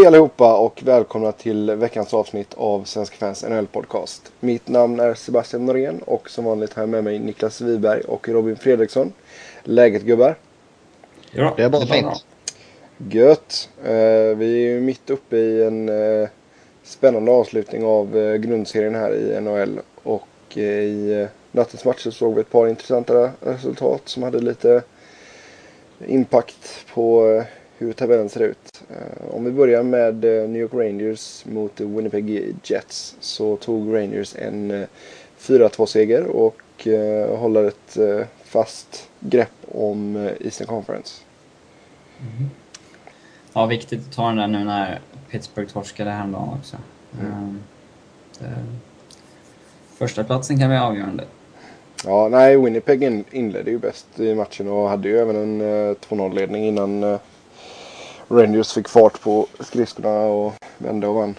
Hej allihopa och välkomna till veckans avsnitt av Svenska fans NHL podcast. Mitt namn är Sebastian Norén och som vanligt har jag med mig Niklas Wiberg och Robin Fredriksson. Läget gubbar? Ja, Det är bara fint. Gött! Eh, vi är ju mitt uppe i en eh, spännande avslutning av eh, grundserien här i NHL. Och i nattens matcher såg vi ett par intressanta resultat som hade lite impact på hur tabellen ser ut. Eh, om vi börjar med eh, New York Rangers mot Winnipeg Jets så tog Rangers en eh, 4-2 seger och eh, håller ett eh, fast grepp om eh, Eastern Conference. Ja, viktigt att ta den där nu när Pittsburgh torskade häromdagen också. Mm. Mm. Det, första platsen kan bli avgörande. Ja, nej, Winnipeg in- inledde ju bäst i matchen och hade ju även en eh, 2-0-ledning innan eh, Rangers fick fart på skridskorna och vände och vann.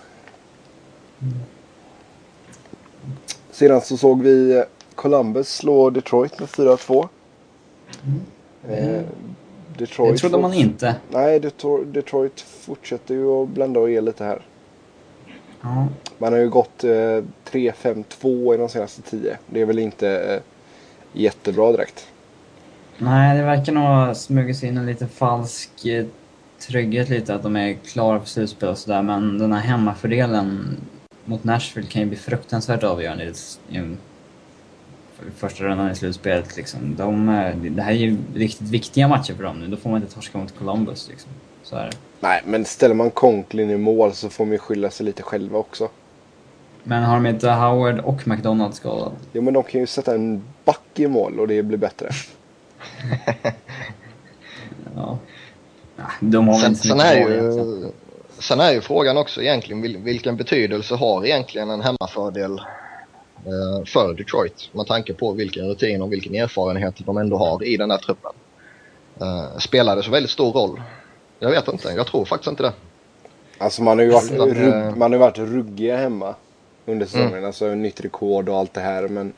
Sedan så såg vi eh, Columbus slå Detroit med 4-2. Eh, Detroit Det trodde man inte. Nej, Detroit, Detroit fortsätter ju att blanda och ge lite här. Ja. Man har ju gått eh, 3-5-2 i de senaste 10. Det är väl inte eh, jättebra direkt. Nej, det verkar nog ha smugit sig in en lite falsk eh, trygghet lite att de är klara för slutspel och sådär. Men den här hemmafördelen mot Nashville kan ju bli fruktansvärt avgörande i i första rundan i slutspelet. Liksom. De, eh, det här är ju riktigt viktiga matcher för dem nu. Då får man inte torska mot Columbus. Liksom. Så är det. Nej, men ställer man Conklin i mål så får man ju skylla sig lite själva också. Men har de inte Howard och McDonald skadad? Jo, men de kan ju sätta en back i mål och det blir bättre. Ja. Ja, De har Sen, sen, är ju, sen är ju frågan också egentligen vil, vilken betydelse har egentligen en hemmafördel eh, för Detroit med tanke på vilken rutin och vilken erfarenhet de ändå har i den här truppen. Eh, spelar det så väldigt stor roll? Jag vet inte, jag tror faktiskt inte det. Alltså man har ju varit, Utan, eh, rugg, man har varit ruggiga hemma under säsongen. Alltså nytt rekord och allt det här. Men,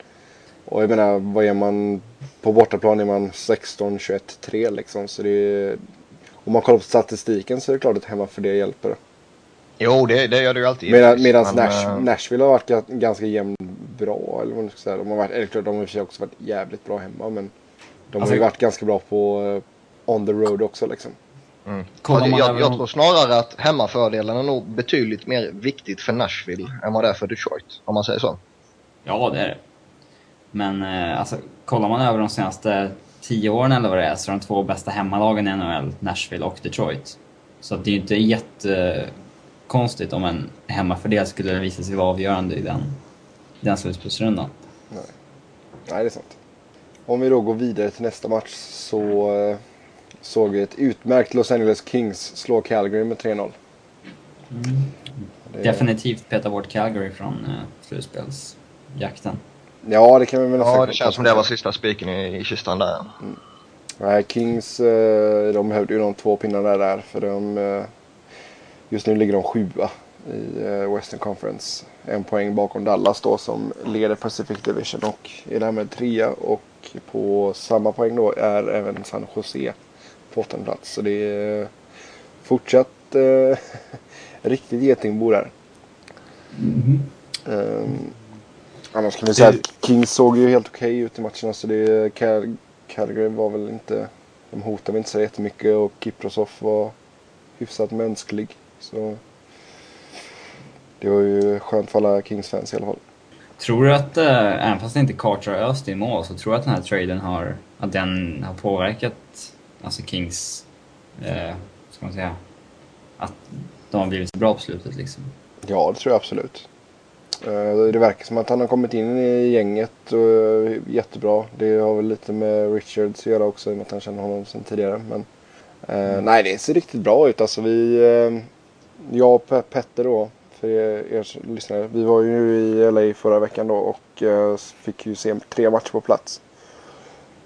och jag menar, vad är man på bortaplan är man 16, 21, 3 liksom. Så det är, om man kollar på statistiken så är det klart att hemma för det hjälper. Jo, det, det gör det ju alltid. Medan medans men, Nash, eh, Nashville har varit ga- ganska jämn bra. Eller vad man ska säga. De har varit, eller klart, de har i också varit jävligt bra hemma. Men de har Alltså- ju varit ganska bra på eh, on the road också liksom. Mm. Fast man jag, jag tror snarare att hemmafördelen är nog betydligt mer viktigt för Nashville än vad det är för Detroit, om man säger så. Ja, det är det. Men eh, alltså, kollar man över de senaste tio åren eller vad det är, så är de två bästa hemmalagen i NHL Nashville och Detroit. Så det är ju inte jättekonstigt om en hemmafördel skulle visa sig vara avgörande i den, den slutspelsrundan. Nej, det är sant. Om vi då går vidare till nästa match så eh, såg vi ett utmärkt Los Angeles Kings slå Calgary med 3-0. Det- Definitivt peta bort Calgary från eh, slutspelsjakten. Ja, det kan vi väl Ja, det känns som det var sista spiken i, i kistan där. Nej, Kings, eh, de behövde ju de två pinnarna där för de, eh, just nu ligger de sjua i eh, Western Conference. En poäng bakom Dallas då som leder Pacific Division och är därmed trea och på samma poäng då är även San Jose på åttonde plats. Så det är fortsatt eh, riktigt getingbo där. Um, annars kan vi säga att Kings såg ju helt okej ut i matcherna så det Cal- Calgary var väl inte, de hotade väl inte så jättemycket och Kiprosov var hyfsat mänsklig. Så det var ju skönt för alla Kings-fans i alla fall. Tror du att, eh, även fast inte Carter har öst i mål, så tror du att den här traden har, att den har påverkat alltså Kings, eh, ska man säga, att de har blivit så bra på slutet liksom? Ja, det tror jag absolut. Eh, Det verkar som att han har kommit in i gänget och är jättebra. Det har väl lite med Richards att göra också i och med att han känner honom sedan tidigare. Men eh, nej, det ser riktigt bra ut. Alltså vi, eh, jag och Pe- Petter då, för er, er lyssnare. Vi var ju i LA förra veckan då och eh, fick ju se tre matcher på plats.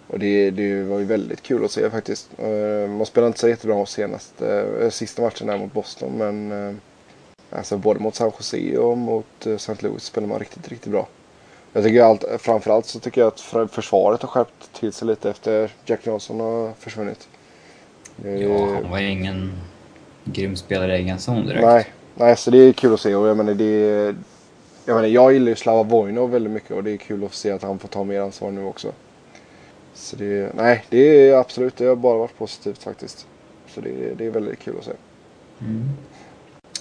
Och det, det var ju väldigt kul att se faktiskt. Eh, Man spelade inte så jättebra senast, eh, sista matchen där mot Boston men eh, Alltså både mot San Jose och mot eh, St. Louis spelar man riktigt, riktigt bra. Jag tycker allt, framförallt så tycker jag att för- försvaret har skärpt till sig lite efter Jack Johnson har försvunnit. Är- Ja, han var ju ingen, grym spelare i egen zon direkt. Nej, nej, så det är kul att se och jag menar det jag menar jag gillar ju Slava Vojnov väldigt mycket och det är kul att se att han får ta mer ansvar nu också. Så det, nej, det är absolut, det har bara varit positivt faktiskt. Så det, det är väldigt kul att se. Mm.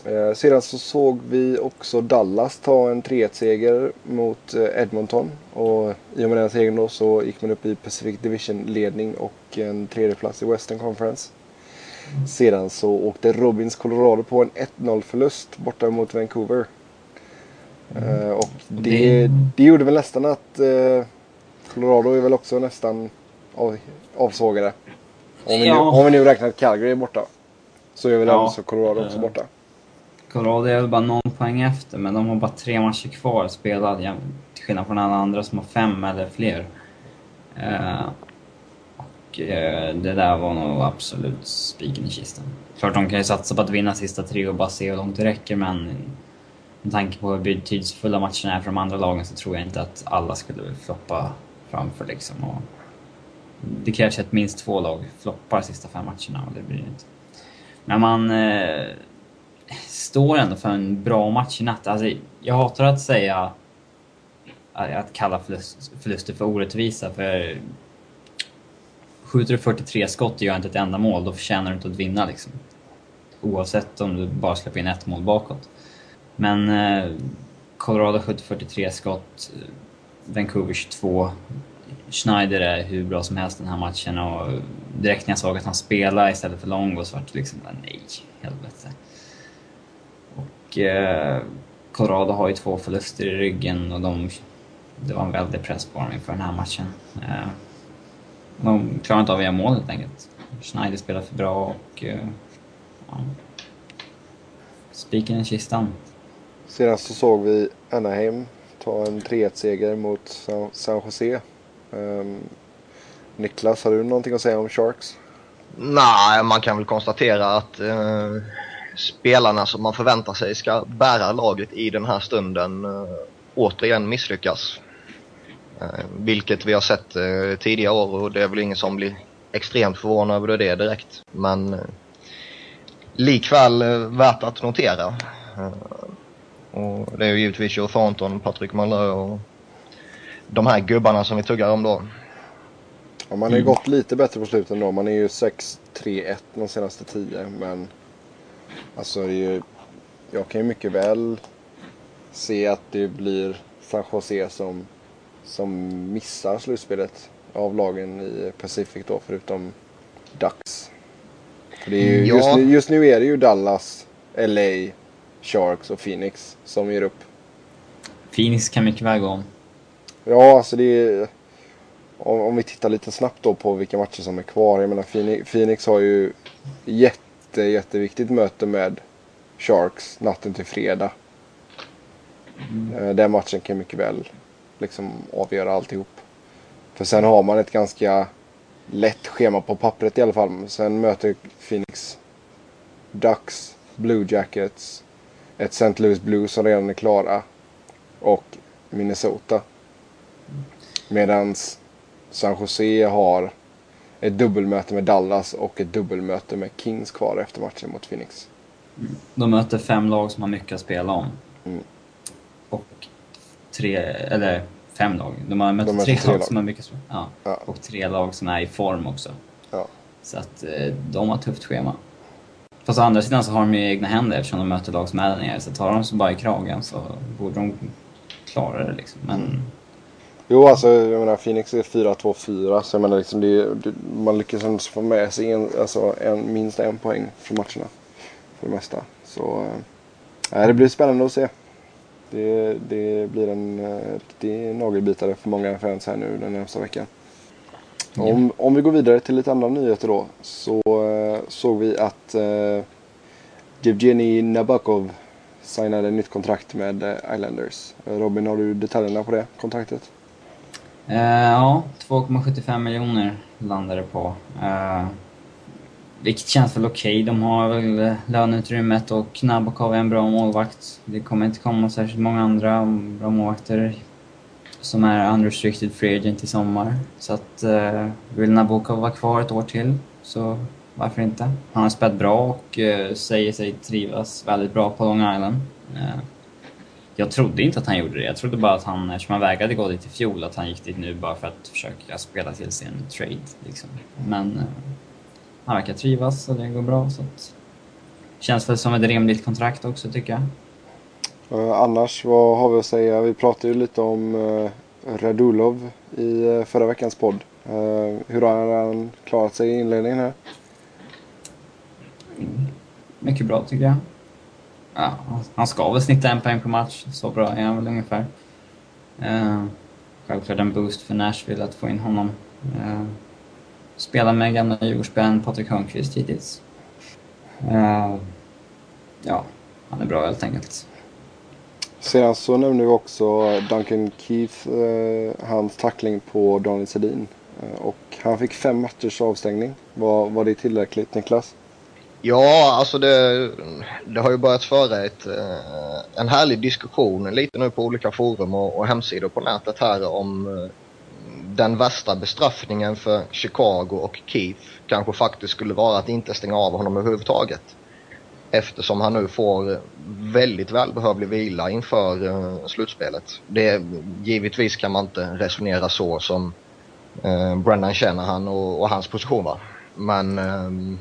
Eh, sedan så såg vi också Dallas ta en 3-1-seger mot eh, Edmonton. Och i och med den segern då så gick man upp i Pacific Division-ledning och en tredjeplats i Western Conference. Sedan så åkte Robins Colorado på en 1-0 förlust borta mot Vancouver. Eh, och det, Det- gjorde väl nästan att eh, Colorado är väl också nästan av, avsågade. Om vi, nu, Ja. om vi nu räknar att Calgary är borta. Så är väl Ja. också Colorado också borta. Colorado är väl bara någon poäng efter, men de har bara tre matcher kvar spelade. jäm- Till skillnad från alla andra som har fem eller fler. Uh, och uh, det där var nog absolut spiken i kistan. Klart de kan ju satsa på att vinna sista tre och bara se hur långt det räcker, men med tanke på hur betydelsefulla matcherna är för de andra lagen så tror jag inte att alla skulle floppa framför liksom. Och det krävs ju att minst två lag floppar sista fem matcherna och det blir det inte. Men man Uh, står ändå för en bra match i natt. Alltså, jag hatar att säga eh, att kalla förlust, förluster för orättvisa för skjuter du 43 skott och gör inte ett enda mål, då förtjänar du inte att vinna liksom. Oavsett om du bara släpper in ett mål bakåt. Men eh, Colorado skjuter 43 skott, Vancouver 22. Schneider är hur bra som helst den här matchen och direkt när jag såg att han spelade istället för Longo så vart det liksom bara, nej, helvete. Och eh, Colorado har ju två förluster i ryggen och de, det var en väldig press på dem inför den här matchen. Eh, de klarar inte av att göra mål helt enkelt. Schneider spelar för bra och... Eh, ja. Spiken i kistan. Sedan så såg vi Anaheim ta en 3-1-seger mot San, San Jose. Ehm, Niklas, har du någonting att säga om Sharks? Nej, man kan väl konstatera att eh, spelarna som man förväntar sig ska bära laget i den här stunden eh, återigen misslyckas. Eh, vilket vi har sett eh, tidigare år och det är väl ingen som blir extremt förvånad över det direkt. Men likväl värt att notera. Och det är ju givetvis Joe Thornton, Patrick Malö och de här gubbarna som vi tuggar om då. Ja, man har ju Mm. gått lite bättre på slutet ändå. Man är ju 6-3-1 de senaste 10. Men alltså jag kan ju mycket väl se att det blir San Jose som, som missar slutspelet av lagen i Pacific då förutom Ducks. För det är ju, Ja. just, nu, just nu är det ju Dallas, LA, Sharks och Phoenix som ger upp. Phoenix kan mycket väl gå om. Ja, alltså det är... Om, om vi tittar lite snabbt då på vilka matcher som är kvar. Jag menar Phoenix, Phoenix har ju jätte, jätteviktigt möte med Sharks natten till fredag. Eh, Den matchen kan mycket väl liksom avgöra alltihop. För sen har man ett ganska lätt schema på pappret i alla fall. Sen möter Phoenix Ducks, Blue Jackets, ett St. Louis Blues som redan är klara och Minnesota. Medans San Jose har ett dubbelmöte med Dallas och ett dubbelmöte med Kings kvar efter matchen mot Phoenix. De möter fem lag som har mycket att spela om. Mm. Och tre, eller fem lag. De har mött De tre, tre lag som har mycket att spela ja. Ja. Och tre lag som är i form också. Ja. Så att eh, de har ett tufft schema. Fast å andra sidan så har de ju egna händer eftersom de möter lag som är där nere. Så tar de så bara i kragen så borde de klara det liksom. Men Jo, alltså jag menar Phoenix är 4-2-4 så jag menar liksom det, det, man lyckas ändå få med sig en, alltså en, minst en poäng för matcherna. För det mesta. Så äh, det blir spännande att se. Det, det blir en äh, riktig nagelbitare för många fans här nu den närmsta veckan. Om, om vi går vidare till lite andra nyheter då så eh, såg vi att uh, Evgeni Nabokov signade nytt kontrakt med eh, Islanders. Eh, Robin, har du detaljerna på det kontraktet? Eh, ja, 2,75 miljoner landar det på. Eh, vilket känns väl okej. De har väl löneutrymmet och Nabokov är en bra målvakt. Det kommer inte komma särskilt många andra bra målvakter som är unrestricted free agent i sommar. Så att eh, vill Nabokov vara kvar ett år till så Varför inte? Han har spelat bra och uh, säger sig trivas väldigt bra på Long Island. Uh, jag trodde inte att han gjorde det. Jag trodde bara att han, eftersom han vägrade gå dit i fjol, att han gick dit nu bara för att försöka spela till sin trade. Liksom. Men uh, han verkar trivas och det går bra. Så att, känns väl som ett rimligt kontrakt också tycker jag. Uh, annars, vad har vi att säga? Vi pratade ju lite om uh, Radulov i uh, förra veckans podd. Hur har han klarat sig i inledningen här? Mm. Mycket bra tycker jag. Ja, han ska väl snitta en poäng per match. Så bra är han väl ungefär. Uh, självklart en boost för Nashville att få in honom. Uh, spela med gamla Djurgårdsspelaren Patrik Hörnqvist hittills. Uh, ja, han är bra helt enkelt. Sedan så alltså nämnde vi också Duncan Keith, eh, hans tackling på Daniel Sedin. Och han fick fem matchers avstängning. Var, var det tillräckligt Niklas? Ja, alltså det, det har ju börjat föra ett, eh, en härlig diskussion lite nu på olika forum och, och hemsidor på nätet här om eh, den värsta bestraffningen för Chicago och Keith kanske faktiskt skulle vara att inte stänga av honom överhuvudtaget. Eftersom han nu får väldigt välbehövlig vila inför eh, slutspelet. Det, givetvis kan man inte resonera så som eh, Brennan känner han och, och, hans position va. Men eh,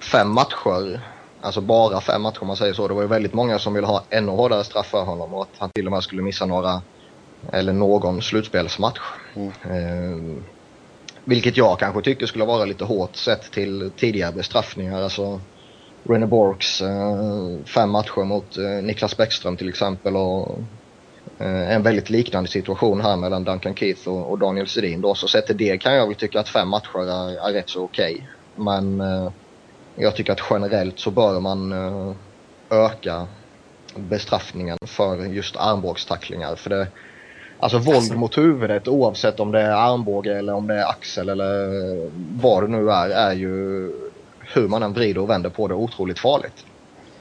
fem matcher, alltså bara fem matcher om man säger så. Det var ju väldigt många som ville ha ännu hårdare straff för honom och att han till och med skulle missa några eller någon slutspelsmatch. Mm. Eh, vilket jag kanske tycker skulle vara lite hårt sett till tidigare bestraffningar. Alltså René Borks eh, fem matcher mot eh, Niklas Bäckström till exempel och eh, en väldigt liknande situation här mellan Duncan Keith och, och Daniel Sedin då. Så sett till det kan jag väl tycka att fem matcher är, är rätt så okej. Okay. Men eh, jag tycker att generellt så bör man eh, öka bestraffningen för just armbågstacklingar. För det, Alltså våld alltså. mot huvudet oavsett om det är armbåge eller om det är axel eller vad det nu är, är ju hur man än vrider och vänder på det otroligt farligt.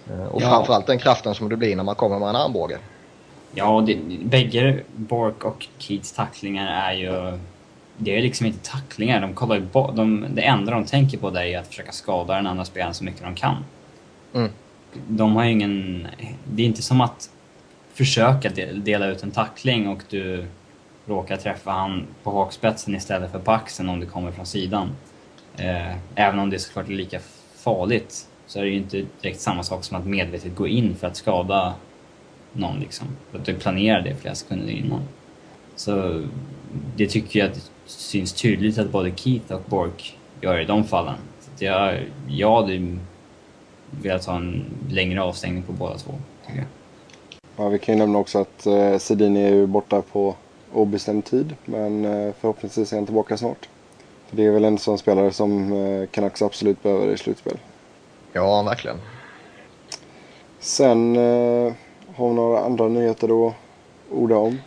Eh, och ja. framförallt den kraften som det blir när man kommer med en armbåge. Ja, det, bägge Bork och Keats tacklingar är ju... Det är liksom inte tacklingar. De kollar ju de, det enda de tänker på där är att försöka skada den andra spelaren så mycket de kan. Mm. De har ju ingen... Det är inte som att försöka dela ut en tackling och du råkar träffa han på hakspetsen istället för på axeln om du kommer från sidan. Eh, även om det såklart är lika farligt så är det ju inte direkt samma sak som att medvetet gå in för att skada någon liksom. För att du planerar det flera sekunder innan. Så det tycker jag att syns tydligt att både Keith och Bork gör i de fallen. Så jag, jag hade velat ha en längre avstängning på båda två, tycker jag. Ja, vi kan ju nämna också att eh, Sedin är ju borta på obestämd tid. Men eh, förhoppningsvis är han tillbaka snart. För det är väl en sån spelare som eh, Canucks absolut behöver i slutspel. Ja, verkligen. Sen eh, har vi några andra nyheter då orda om.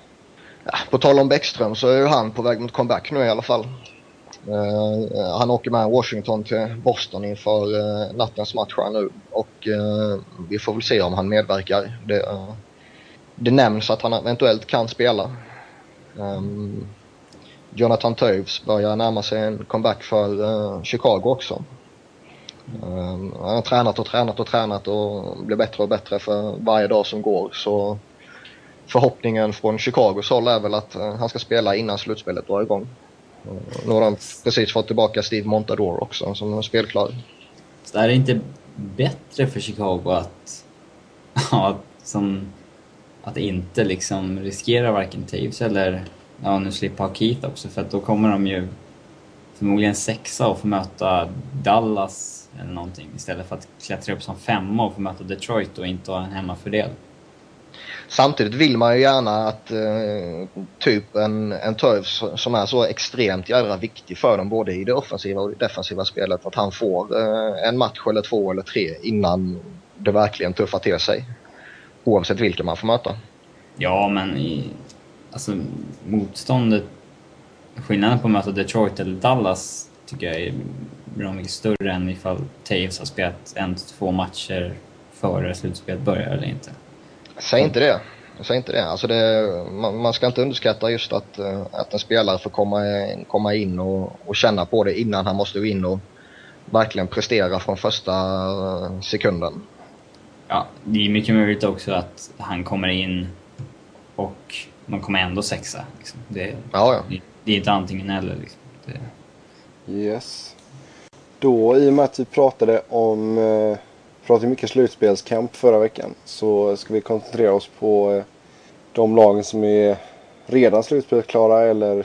Ja, på tal om Bäckström så är ju han på väg mot comeback nu i alla fall. Uh, han åker med Washington till Boston inför uh, nattens match här nu och uh, vi får väl se om han medverkar. Det, det nämns att han eventuellt kan spela. Um, Jonathan Toews börjar närma sig en comeback för uh, Chicago också. Um, han har tränat och tränat och tränat och blir bättre och bättre för varje dag som går. Så förhoppningen från Chicagos håll är väl att eh, han ska spela innan slutspelet drar igång. Eh, nu har de precis fått tillbaka Steve Montador också som är spelklar. Så det är inte bättre för Chicago att, ja, som att inte liksom riskera varken Taves eller ja, nu slippa ha Keith också för att då kommer de ju förmodligen sexa och få möta Dallas eller någonting istället för att klättra upp som femma och få möta Detroit och inte ha en hemmafördel. Samtidigt vill man ju gärna att eh, typ en, en Turfs som är så extremt jävla viktig för dem både i det offensiva och det defensiva spelet att han får eh, en match eller två eller tre innan det verkligen tuffar till sig. Oavsett vilka man får möta. Ja, men i, alltså, motståndet... Skillnaden på att möta Detroit eller Dallas tycker jag är bra mycket större än ifall Taves har spelat en, till två matcher före slutspelet börjar eller inte. Säg inte det. Säg inte det. Alltså det man, man, ska inte underskatta just att, att en spelare får komma, komma in och, och känna på det innan han måste in och verkligen prestera från första eh, sekunden. Ja, det är mycket möjligt också att han kommer in och man kommer ändå sexa. Liksom. Det, Ja, ja. det, det är inte antingen eller. Liksom. Det, Yes. Då i och med att vi pratade om eh, pratade mycket slutspelskamp förra veckan så ska vi koncentrera oss på eh, de lagen som är redan slutspelsklara eller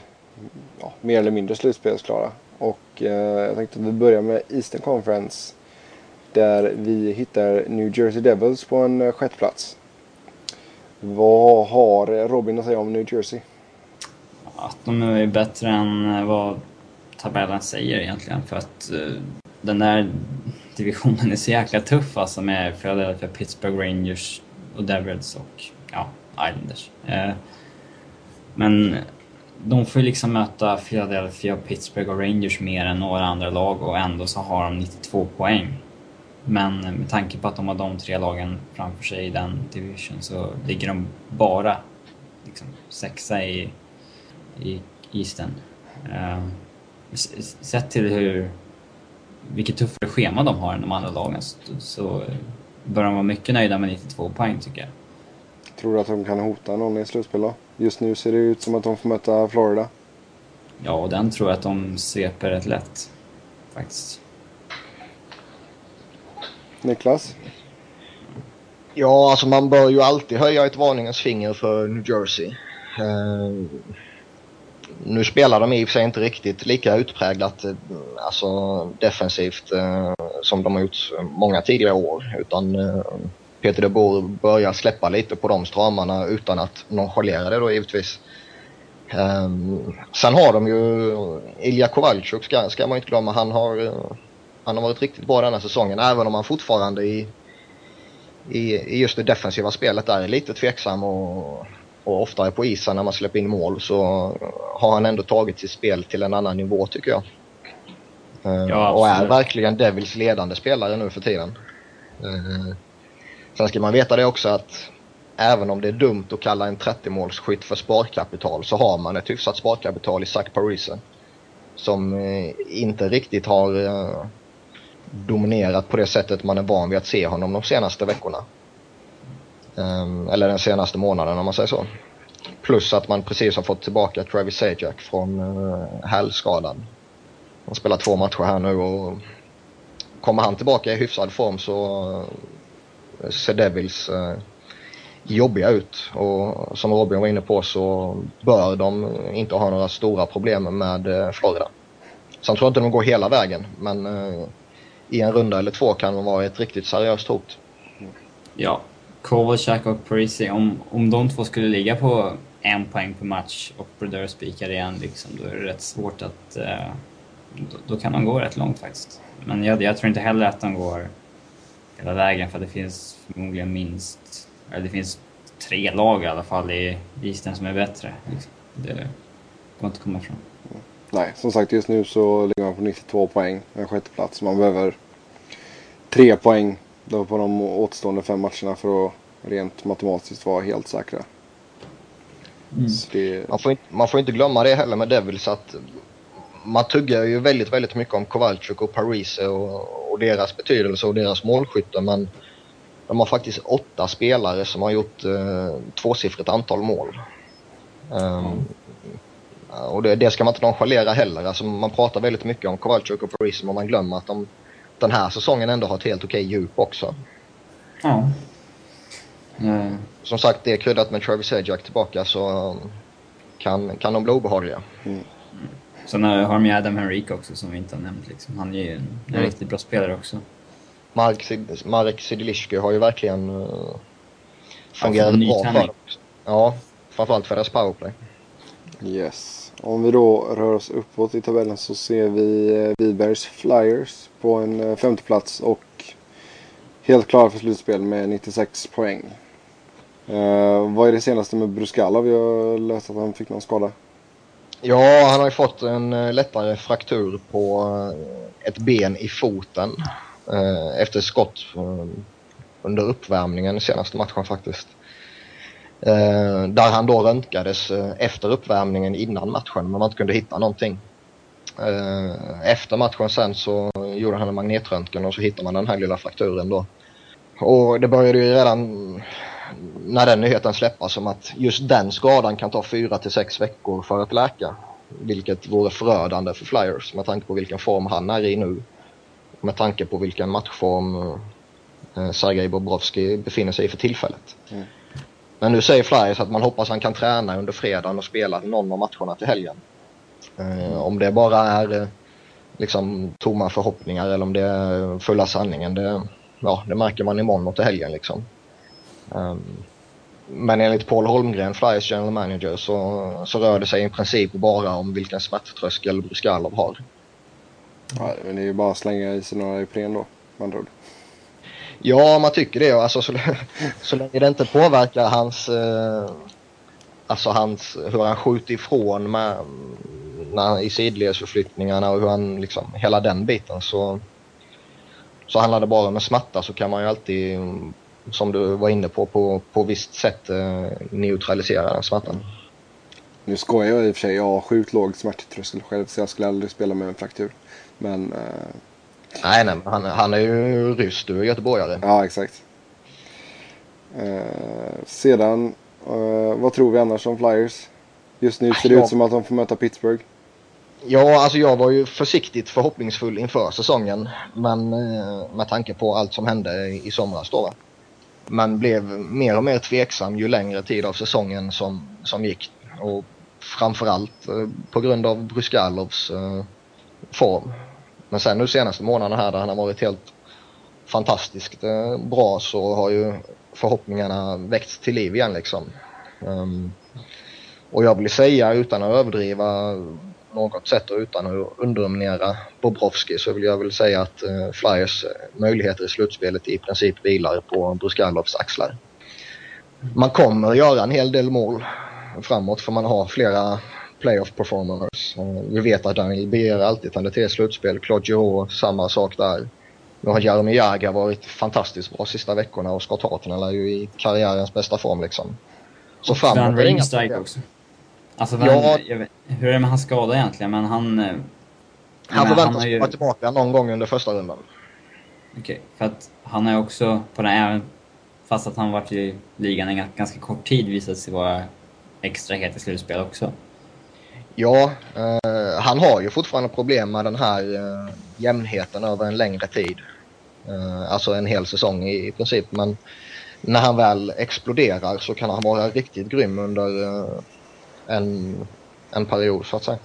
ja, mer eller mindre slutspelsklara. Och eh, jag tänkte att vi börjar med Eastern Conference där vi hittar New Jersey Devils på en eh, sjätte plats. Vad har Robin att säga om New Jersey? att de är bättre än eh, vad tabellen säger egentligen. För att den där divisionen är så jäkla tuff alltså med Philadelphia, Pittsburgh Rangers och Devils och ja, Islanders. Eh, men de får ju liksom möta Philadelphia, Pittsburgh och Rangers mer än några andra lag och ändå så har de 92 poäng. Men med tanke på att de har de tre lagen framför sig i den division så ligger de bara liksom sexa i, i Eastern. Uh, sett till hur, vilket tuffare schema de har än de andra lagen så, bör de vara mycket nöjda med 92 poäng tycker jag. Tror du att de kan hota någon i slutspel då? Just nu ser det ut som att de får möta Florida. Ja, och den tror jag att de sveper rätt lätt. Faktiskt. Niklas? Ja, alltså man bör ju alltid höja ett varningens finger för New Jersey. Nu spelar de i och för sig inte riktigt lika utpräglat eh, alltså defensivt eh, som de har gjort många tidigare år. Utan eh, Peter de Boer börjar släppa lite på de stramarna utan att nonchalera det då givetvis. Um, sen har de ju Ilja Kovalchuk ska, ska man inte glömma. Han har, han har varit riktigt bra denna säsongen även om han fortfarande i i, i just det defensiva spelet där är lite tveksam och, och oftare på isen när man släpper in mål så har han ändå tagit sitt spel till en annan nivå tycker jag. Uh, Ja, och är verkligen Devils ledande spelare nu för tiden. Uh, sen ska man veta det också att även om det är dumt att kalla en 30-målsskytt för sparkapital så har man ett hyfsat sparkapital i Zach Parise. Som uh, inte riktigt har dominerat på det sättet man är van vid att se honom de senaste veckorna. Ehm, eller den senaste månaden om man säger så. Plus att man precis har fått tillbaka Travis Sajak från eh, hälskadan. Han spelar två matcher här nu och kommer han tillbaka i hyfsad form så eh, ser Devils eh, jobbiga ut. Och som Robin var inne på så bör de inte ha några stora problem med Florida. Sen tror jag inte de går hela vägen men i en runda eller två kan de vara ett riktigt seriöst hot. Ja, Kovalchuk och Parisi, om, om de två skulle ligga på en poäng per match och Brodeur spikar igen, liksom, då är det rätt svårt att... Eh, då, då kan de gå rätt långt faktiskt. Men jag, jag tror inte heller att de går hela vägen för det finns förmodligen minst... Eller det finns tre lag i alla fall i Eastern som är bättre. Liksom. Det går inte att komma ifrån. Nej, som sagt just nu så ligger man på 92 poäng. En sjätteplats. Man behöver tre poäng då på de återstående fem matcherna för att rent matematiskt vara helt säkra. Mm. Det, Man får, inte, man får inte glömma det heller med Devils att man tuggar ju väldigt, väldigt mycket om Kowalczyk och Parise och, och deras betydelse och deras målskytte men de har faktiskt åtta spelare som har gjort eh, tvåsiffrigt antal mål. Um, och det, det ska man inte nonchalera heller. Alltså man pratar väldigt mycket om Kowalczyk och Parise men man glömmer att de den här säsongen ändå har ett helt okej djup också. Ja. Eh, Som sagt, det är kryddat med Travis Sajak tillbaka så um, kan, kan de bli obehagliga. Sen har har de ju Adam Henrique också som vi inte har nämnt. Liksom. Han är ju en, en Mm. riktigt bra spelare också. Marek, Sid- Marek Sidilishki har ju verkligen uh, fungerat ny bra för dem. Ja, framförallt för deras powerplay. yes. Om vi då rör oss uppåt i tabellen så ser vi eh, Vidbergs Flyers på en eh, femteplats femte plats och helt klara för slutspel med 96 poäng. Eh, vad är det senaste med Bruskalov? Jag har eh, läst att han fick någon skada. Ja, han har ju fått en eh, lättare fraktur på ett ben i foten eh, efter skott under uppvärmningen senaste matchen faktiskt. Eh, där han då röntgades efter uppvärmningen innan matchen men man inte kunde hitta någonting. Uh, efter matchen sen så gjorde han en magnetröntgen och så hittade man den här lilla frakturen då. Och det började ju redan när den nyheten släppas som att just den skadan kan ta fyra till sex veckor för att läka. Vilket vore förödande för Flyers med tanke på vilken form han är i nu. Med tanke på vilken matchform eh, Sergej Bobrovski befinner sig i för tillfället. Mm. Men nu säger Flyers att man hoppas han kan träna under fredagen och spela någon av matcherna till helgen. Eh, om det bara är eh, liksom tomma förhoppningar eller om det är fulla sanningen, det, ja, det märker man imorgon och till helgen liksom. Um, men enligt Paul Holmgren, Flyers general manager, så, så rör det sig i princip bara om vilken smärttröskel Bruskalov har. Ja, men det är ju bara att slänga i sig några Ipren då, med andra ord. Ja, man tycker det. Alltså, så, så länge det inte påverkar hans, eh, alltså hans, hur han skjuter ifrån med, när, i sidledsförflyttningarna och hur han, liksom, hela den biten så, så handlar det bara om en smärta så kan man ju alltid som du var inne på, på, på visst sätt eh, neutralisera den smärtan. Nu skojar jag i och för sig. Jag har sjukt låg smärttröskel själv så jag skulle aldrig spela med en fraktur. Men... Eh... Nej, nej, han, han är ju ryss. Du är göteborgare. Ja, exakt. Eh, sedan, eh, vad tror vi annars om Flyers? Just nu ser det ut som att de får möta Pittsburgh. Ja, alltså jag var ju försiktigt förhoppningsfull inför säsongen. Men eh, med tanke på allt som hände i somras då va blev mer och mer tveksam ju längre tid av säsongen som, som gick. Och framförallt eh, på grund av Bruskalovs eh, form. Men sen nu senaste månaderna här där han har varit helt fantastiskt bra så har ju förhoppningarna väckts till liv igen liksom. Ehm, och jag vill säga utan att överdriva något sätt och utan att underminera Bobrovski så vill jag väl säga att eh, Flyers möjligheter i slutspelet i princip vilar på Bruskalovs axlar. Man kommer göra en hel del mål framåt för man har flera playoff performers. Vi vet att Daniel Beer alltid tänder till slutspel. Claude Giroux, samma sak där. Nu har Jaromir Jagr varit fantastiskt bra sista veckorna och Scott Hartnell är ju i karriärens bästa form liksom. Så framåt är det inga också. Alltså, vem, ja, vet, hur är det med hans skada egentligen? Men han... Eh, han förväntas komma ju... tillbaka någon gång under första rundan. Okej, okay, för att han är också på den även fast att han varit i ligan en ganska kort tid visat sig vara extra het i slutspel också. Ja, eh, han har ju fortfarande problem med den här eh, jämnheten över en längre tid. Eh, alltså en hel säsong i, i princip. Men när han väl exploderar så kan han vara riktigt grym under eh, en, en period så att säga.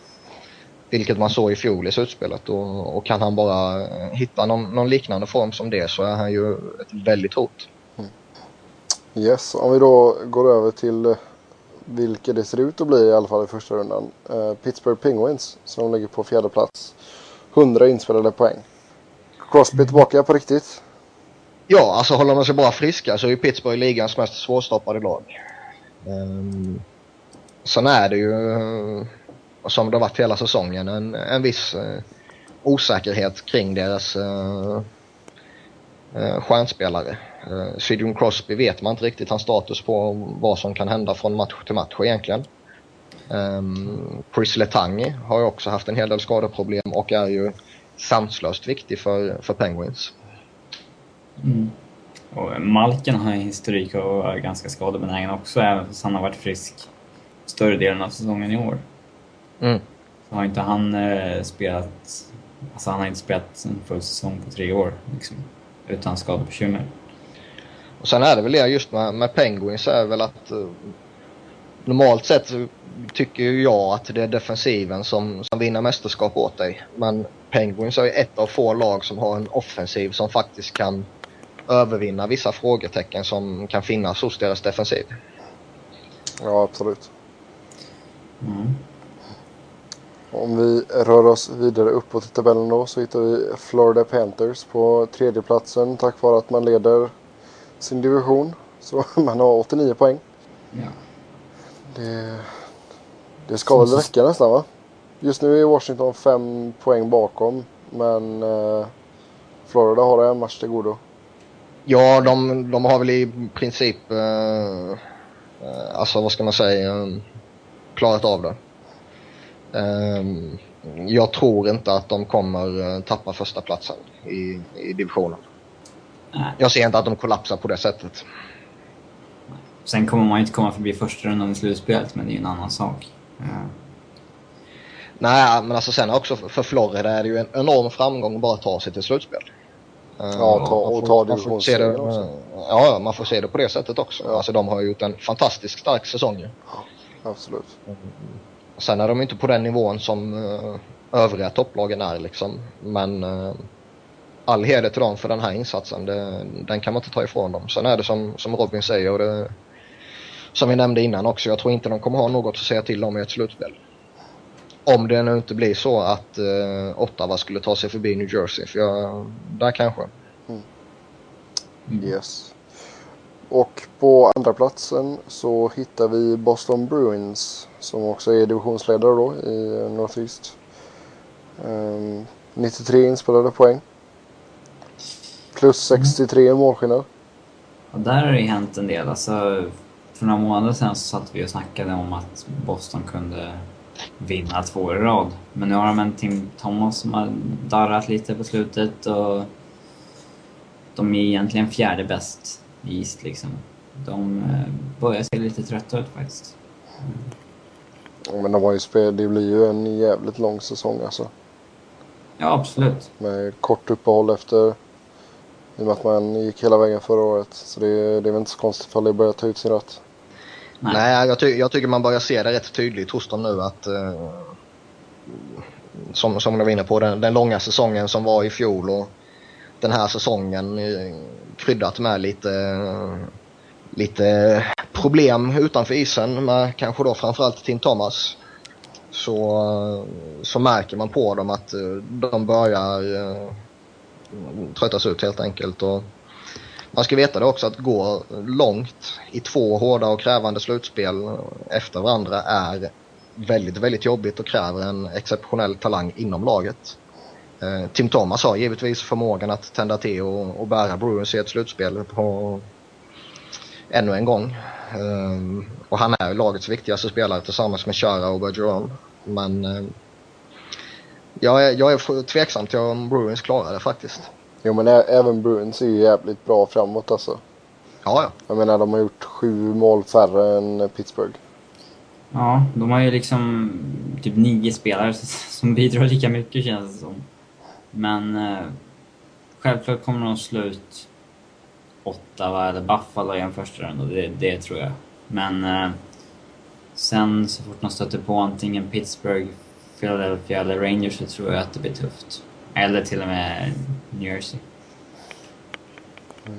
Vilket man såg i fjol i slutspelet och, och kan han bara hitta någon, någon, liknande form som det så är han ju ett väldigt hot. Mm. Yes, om vi då går över till eh, vilka det ser ut att bli i alla fall i första rundan. Uh, Pittsburgh Penguins som ligger på fjärde plats. 100 inspelade poäng. Crosby tillbaka på riktigt. Ja, alltså håller man sig bara friska så är Pittsburgh ligans mest svårstoppade lag. Um, Sen är det ju, som det har varit hela säsongen, en, en viss eh, osäkerhet kring deras eh, eh, stjärnspelare. Eh, Sidon Crosby vet man inte riktigt hans status på vad som kan hända från match till match egentligen. Um, Chris Letang har ju också haft en hel del skadeproblem och är ju sanslöst viktig för, för Penguins. Mm. Och Malken har en historik av att vara ganska skadebenägen också, även fast han har varit frisk större delen av säsongen i år. Mm. Så har inte han eh, spelat, alltså han har inte spelat en full säsong på tre år liksom, utan skadebekymmer. Och sen är det väl det just med, med Penguins är väl att uh, normalt sett tycker ju jag att det är defensiven som, som vinner mästerskap åt dig. Men Penguins är ju ett av få lag som har en offensiv som faktiskt kan övervinna vissa frågetecken som kan finnas hos deras defensiv. Ja, absolut. Mm. Om vi rör oss vidare uppåt i tabellen då så hittar vi Florida Panthers på tredje platsen tack vare att man leder sin division. Så man har 89 poäng. Ja. Det, det ska väl räcka nästan va? Just nu är Washington fem poäng bakom. Men eh, Florida har en match till godo. Ja, de, de har väl i princip, eh, eh alltså vad ska man säga, klarat av det. Um, jag tror inte att de kommer eh, tappa första platsen i, i divisionen. Nej. Jag ser inte att de kollapsar på det sättet. Sen kommer man inte komma förbi första rundan i slutspelet, men det är ju en annan sak. Eh, Nej, men alltså sen också för- Florida är det ju en enorm framgång att bara ta sig till slutspel. Eh, Ja, ta- och ta man får se det, också. Ja, man får se det på det sättet också. Ja. Alltså de har ju gjort en fantastiskt stark säsong ju. Absolut. Sen är de inte på den nivån som uh, övriga topplagen är liksom. Men uh, all heder till dem för den här insatsen. Det, den kan man inte ta ifrån dem. Sen är det som, som Robin säger och det, som vi nämnde innan också. Jag tror inte de kommer ha något att säga till om i ett slutspel. Om det nu inte blir så att uh, Ottawa skulle ta sig förbi New Jersey. För jag, där kanske. Yes. Och på andra platsen så hittar vi Boston Bruins som också är divisionsledare då i Northeast. Ehm, 93 inspelade poäng. Plus 63 i målskillnad. Och där har det hänt en del. Alltså, för några månader sedan så satt vi och snackade om att Boston kunde vinna två i rad. Men nu har de en Tim Thomas som har darrat lite på slutet och de är egentligen fjärde bäst East liksom. De eh, börjar se lite trötta ut faktiskt. Men de har ju spel, det blir ju en jävligt lång säsong alltså. Ja, absolut. Med kort uppehåll efter. I och med att man gick hela vägen förra året. Så det, det är väl inte så konstigt ifall det börjar ta ut sin rätt. Nej. Nej, jag, ty jag tycker man börjar se det rätt tydligt hos dem nu att eh, som, som du var inne på, den, den långa säsongen som var i fjol och den här säsongen kryddat med lite, lite problem utanför isen med kanske då framförallt Tim Thomas. Så, så märker man på dem att eh, de börjar eh, tröttas ut helt enkelt. Och, man ska veta det också att gå långt i två hårda och krävande slutspel efter varandra är väldigt, väldigt jobbigt och kräver en exceptionell talang inom laget. Eh, Tim Thomas har givetvis förmågan att tända till och, och bära Bruins i ett slutspel på ännu en gång. Eh, och han är lagets viktigaste spelare tillsammans med Chara och Bergeron. Men eh, jag, är, jag är tveksam till om Bruins klarar det faktiskt. Jo men även Bruins är ju jävligt bra framåt alltså. Ja, ja. Jag menar de har gjort sju mål färre än Pittsburgh. Ja, de har ju liksom typ nio spelare som bidrar lika mycket känns det som. Men eh, självklart kommer de slå ut Ottawa eller Buffalo i en första runda, det, det tror jag. Men eh, sen så fort de stöter på antingen Pittsburgh, Philadelphia eller Rangers så tror jag att det blir tufft. Eller till och med New Jersey. Mm.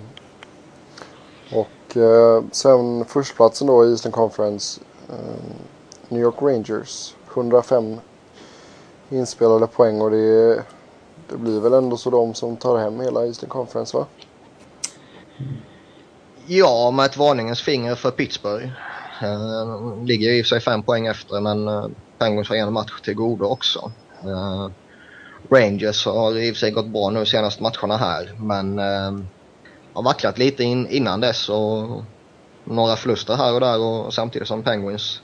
Och eh, sen förstaplatsen då i Eastern Conference. Eh, New York Rangers. 105 inspelade poäng och det, det blir väl ändå så de som tar hem hela Eastern Conference va? Ja, med ett varningens finger för Pittsburgh. Uh, ligger i och för sig fem poäng efter men uh, Penguins har en match till godo också. Uh, Rangers har i och för sig gått bra nu senaste matcherna här men uh, har vacklat lite in, innan dess och några förluster här och där och samtidigt som Penguins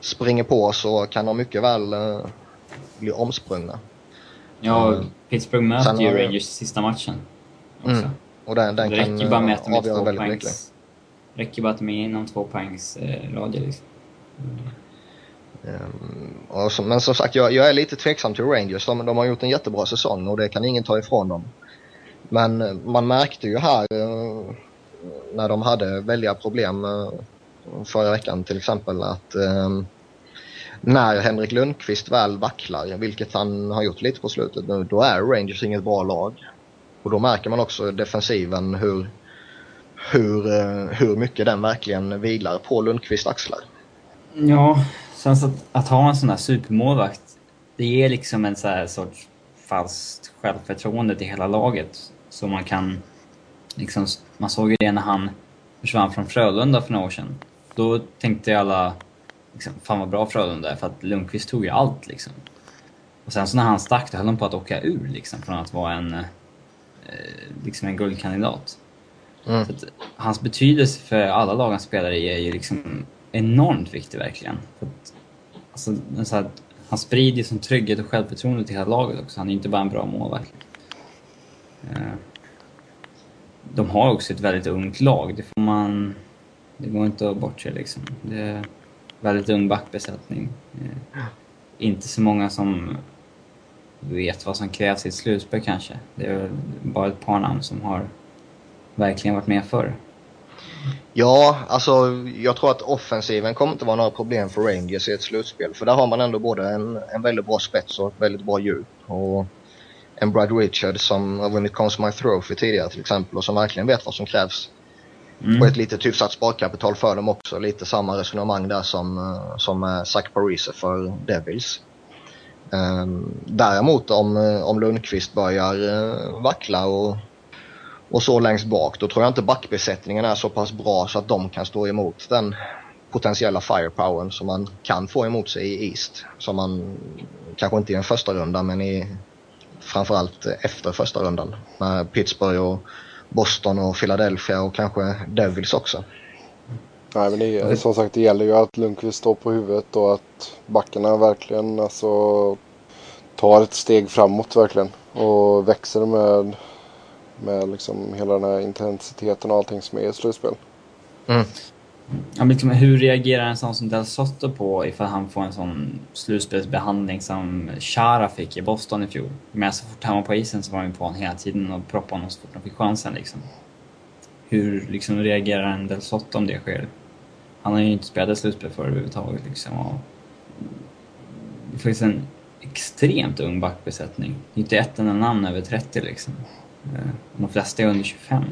springer på så kan de mycket väl uh, bli omsprungna. Ja, Mm. Pittsburgh möter ju Rangers sista matchen. Också. Mm. Och den, den det kan räcker bara med att de uh, är två väldigt poängs... mycket. räcker bara att de är inom två poängs eh, radie liksom. Ehm, och så, men som sagt, jag, jag är lite tveksam till Rangers. De, de har gjort en jättebra säsong och det kan ingen ta ifrån dem. Men eh, man märkte ju här eh, när de hade väldiga problem eh, förra veckan till exempel att eh, när Henrik Lundqvist väl vacklar, vilket han har gjort lite på slutet nu, då är Rangers inget bra lag. Och då märker man också defensiven hur, hur, eh, hur mycket den verkligen vilar på Lundqvists axlar. Ja, sen så att, att ha en sån där supermålvakt, det ger liksom en så här sorts falskt självförtroende till hela laget. Så man kan liksom, man såg ju det när han försvann från Frölunda för några år sedan. Då tänkte ju alla, liksom, fan vad bra Frölunda är för att Lundqvist tog ju allt liksom. Och sen så när han stack, då höll de på att åka ur liksom från att vara en, eh, liksom en guldkandidat. Mm. Så att, hans betydelse för alla lag han spelar i är ju liksom enormt viktig verkligen. För att, alltså, så här han sprider som trygghet och självförtroende till hela laget också. Han är inte bara en bra målvakt. Eh, de har också ett väldigt ungt lag. Det får man... Det går inte att bortse liksom. Det väldigt ung backbesättning. Eh, inte så många som vet vad som krävs i ett slutspel kanske. Det är bara ett par namn som har verkligen varit med förr. Ja, alltså jag tror att offensiven kommer inte vara några problem för Rangers i ett slutspel. För där har man ändå både en, en väldigt bra spets och ett väldigt bra djup. Och en Brad Richards som har vunnit Consumer Trophy tidigare till exempel och som verkligen vet vad som krävs. Mm. Och ett litet hyfsat sparkapital för dem också. Lite samma resonemang där som, eh, som eh, Zach Parise för Devils. Ehm, däremot om, eh, om Lundqvist börjar vackla och, och så längst bak då tror jag inte backbesättningen är så pass bra så att de kan stå emot den potentiella firepowern som man kan få emot sig i East. Som man kanske inte i en första runda men i framförallt efter första rundan. Med Pittsburgh och Boston och Philadelphia och kanske Devils också. Nej men det är, som sagt det gäller ju att Lundqvist står på huvudet och att backarna verkligen alltså tar ett steg framåt verkligen. Och växer med, med liksom hela den här intensiteten och allting som är i slutspel. Mm. Ja, liksom, hur reagerar en sån som Del Sotto på ifall han får en sån slutspelsbehandling som Chara fick i Boston i fjol? Men så fort han var på isen så var han på honom hela tiden och proppade honom så fort han fick chansen. Liksom. Hur liksom, reagerar en Del Sotto om det sker? Han har ju inte spelat slutspel för överhuvudtaget. Liksom, och det är faktiskt en extremt ung backbesättning. Det är inte ett enda namn över 30 liksom. Eh, de flesta är under 25.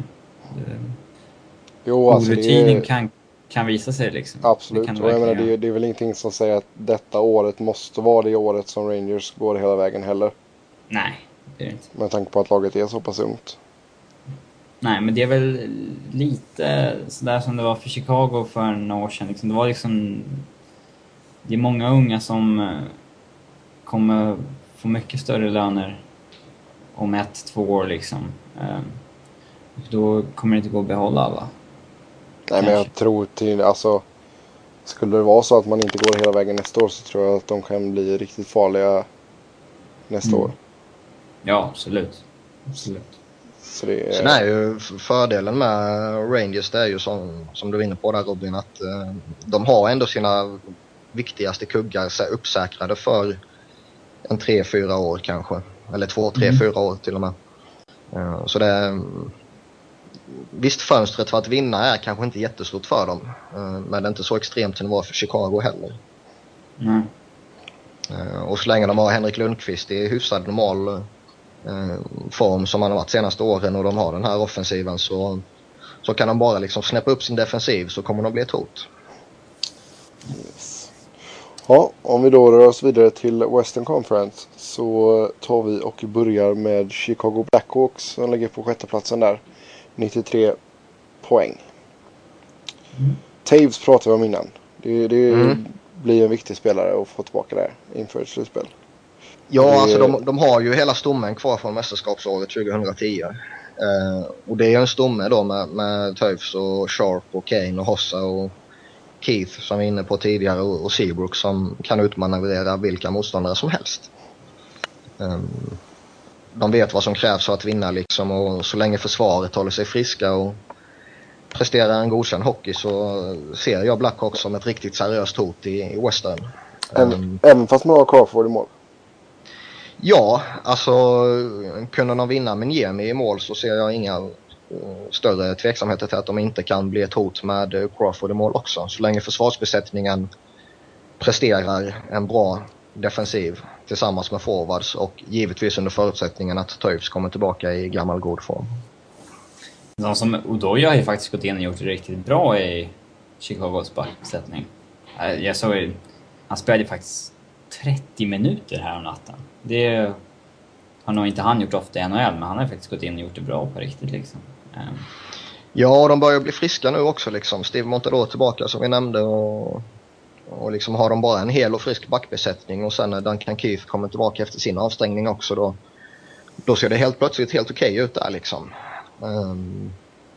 Jo, alltså Orutinen är... kan kan visa sig liksom. Absolut, det och jag menar, det, är, det är väl ingenting som säger att detta året måste vara det året som Rangers går hela vägen heller. Nej, det är det inte. Med tanke på att laget är så pass ungt. Nej, men det är väl lite sådär som det var för Chicago för några år sedan. Liksom. Det var liksom... Det är många unga som eh, kommer få mycket större löner om ett, två år liksom. Ehm, då kommer det inte gå att behålla alla. Nej men jag tror till, alltså. Skulle det vara så att man inte går hela vägen nästa år så tror jag att de kan bli riktigt farliga nästa mm. år. Ja, absolut. Absolut. Så det är... Sen är ju fördelen med Rangers det är ju som, som du var inne på där Robin att eh, de har ändå sina viktigaste kuggar uppsäkrade för en tre, fyra år kanske. Eller två, tre, mm. fyra år till och med. Eh, så det, Visst, fönstret för att vinna är kanske inte jättestort för dem. Eh, men det är inte så extremt som det var för Chicago heller. Mm. Och så länge de har Henrik Lundqvist i hyfsad normal eh, form som han har varit senaste åren och de har den här offensiven så, så kan de bara liksom snäppa upp sin defensiv så kommer de bli ett hot. Yes. Ja, om vi då rör oss vidare till Western Conference så tar vi och börjar med Chicago Blackhawks som ligger på sjätte platsen där. 93 poäng. Mm. Taves pratade vi om innan. Det, det mm. blir en viktig spelare att få tillbaka där inför ett slutspel. Ja, det... alltså de, de, har ju hela stommen kvar från mästerskapsåret 2010. Eh, och det är en stomme då med, med Toews och Sharp och Kane och Hossa och Keith som vi var inne på tidigare och, och Seabrook som kan utmanövrera vilka motståndare som helst. Um, de vet vad som krävs för att vinna liksom och så länge försvaret håller sig friska och presterar en godkänd hockey så ser jag Blackhawks som ett riktigt seriöst hot i, i Western. Även, um, även fast man har Crawford i mål? Ja, alltså kunde de vinna med Niemi i mål så ser jag inga uh, större tveksamheter till att de inte kan bli ett hot med Crawford i mål också. Så länge försvarsbesättningen presterar en bra defensiv tillsammans med forwards och givetvis under förutsättningen att Toews kommer tillbaka i gammal god form. De som Udoja har ju faktiskt gått in och gjort det riktigt bra i Chicagos backsättning. Jag såg han spelade faktiskt 30 minuter här om natten. Det har nog inte han gjort ofta i NHL, men han har faktiskt gått in och gjort det bra på riktigt liksom. Ehm. Ja, och de börjar bli friska nu också liksom. Steve Montador tillbaka som vi nämnde och och liksom har de bara en hel och frisk backbesättning och sen när Duncan Keith kommer tillbaka efter sin avstängning också då, då ser det helt plötsligt helt okej okay ut där liksom. Um,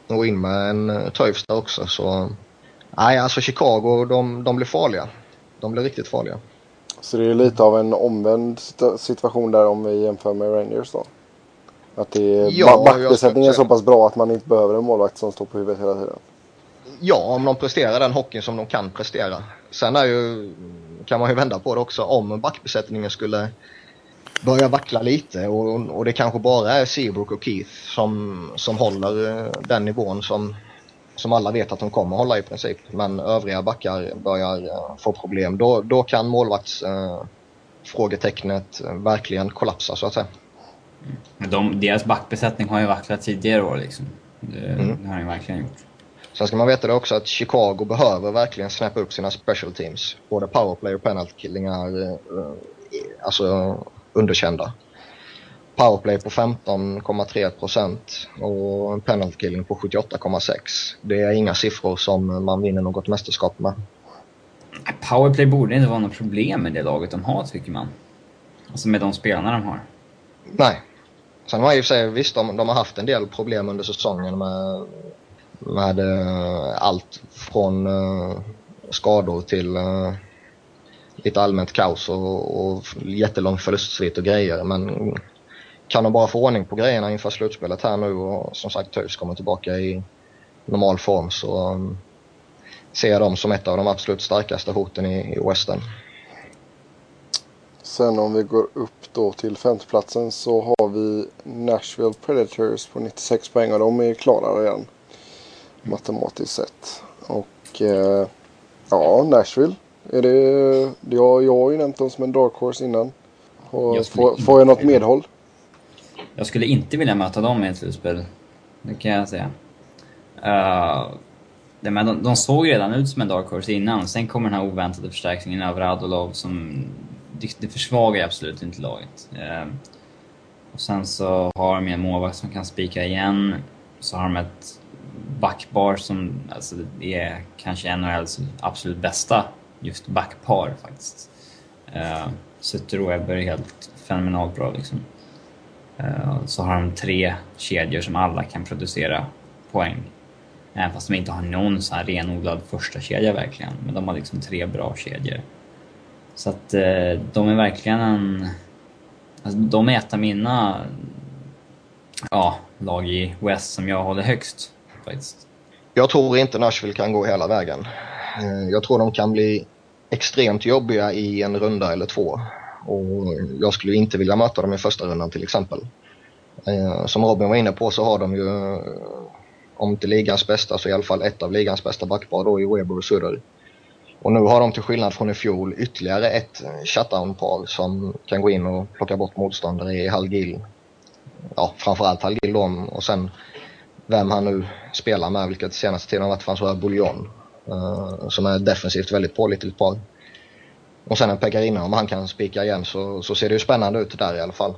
och in med en Toews där också så nej alltså Chicago de, de blir farliga. De blir riktigt farliga. Så det är lite av en omvänd situation där om vi jämför med Rangers då? Att det är Ja, backbesättningen är så pass bra att man inte behöver en målvakt som står på huvudet hela tiden. Ja, om de presterar den hockeyn som de kan prestera. Sen är ju, kan man ju vända på det också. Om backbesättningen skulle börja vackla lite och, och det kanske bara är Seabrook och Keith som, som håller eh, den nivån som, som alla vet att de kommer hålla i princip. Men övriga backar börjar eh, få problem. Då, då kan målvakts eh, frågetecknet eh, verkligen kollapsa så att säga. De, deras backbesättning har ju vacklat tidigare år liksom. Det, Mm. det har de ju verkligen gjort. Sen ska man veta det också att Chicago behöver verkligen snappa upp sina special teams. Både powerplay och penalty killing är eh, alltså underkända. Powerplay på 15,3 procent och en penalty killing på 78,6. Det är inga siffror som man vinner något mästerskap med. Powerplay borde inte vara något problem med det laget de har, tycker man. Alltså med de spelarna de har. Nej. Sen har jag i och för sig, visst de, de har haft en del problem under säsongen med, med eh, allt från eh, skador till eh, lite allmänt kaos och, och jättelång förlustsvit och grejer. Men kan de bara få ordning på grejerna inför slutspelet här nu och som sagt Töjs kommer tillbaka i normal form så um, ser jag dem som ett av de absolut starkaste hoten i, i Western. Sen om vi går upp då till femteplatsen så har vi Nashville Predators på 96 poäng och de är klara redan. Matematiskt sett. Och eh, ja, Nashville. Är det, har, jag har ju nämnt dem som en dark horse innan. Och Jag får, får jag något medhåll? Jag skulle inte vilja möta dem i ett slutspel. Det kan jag säga. Uh, det, men de, de såg redan ut som en dark horse innan. Sen kommer den här oväntade förstärkningen av Radulov som... Det, det försvagar ju absolut inte laget. Eh, och sen så har de en målvakt som kan spika igen. Så har de ett backpar som alltså, är kanske NHLs absolut bästa just backpar faktiskt. Uh, Sutter och Webber är helt fenomenalt bra liksom. Uh, Så har de tre kedjor som alla kan producera poäng. Även fast de inte har någon så här renodlad första kedja verkligen. Men de har liksom tre bra kedjor. Så att uh, de är verkligen en... Alltså, de är ett av mina ja, lag i West som jag håller högst faktiskt. Jag tror inte Nashville kan gå hela vägen. Eh, jag tror de kan bli extremt jobbiga i en runda eller två. Och jag skulle inte vilja möta dem i första rundan till exempel. Eh, som Robin var inne på så har de ju, eh, om inte ligans bästa så i alla fall ett av ligans bästa backpar då i Weber och Sutter. Och nu har de till skillnad från i fjol ytterligare ett shutdown-par som kan gå in och plocka bort motståndare i Halgil. Ja, framförallt Halgil då, och sen vem han nu spelar med, vilket senaste tiden har varit François Bouillon. eh, som är defensivt väldigt pålitligt par. Och sen en Pekarina, om han kan spika igen så, så ser det ju spännande ut där i alla fall.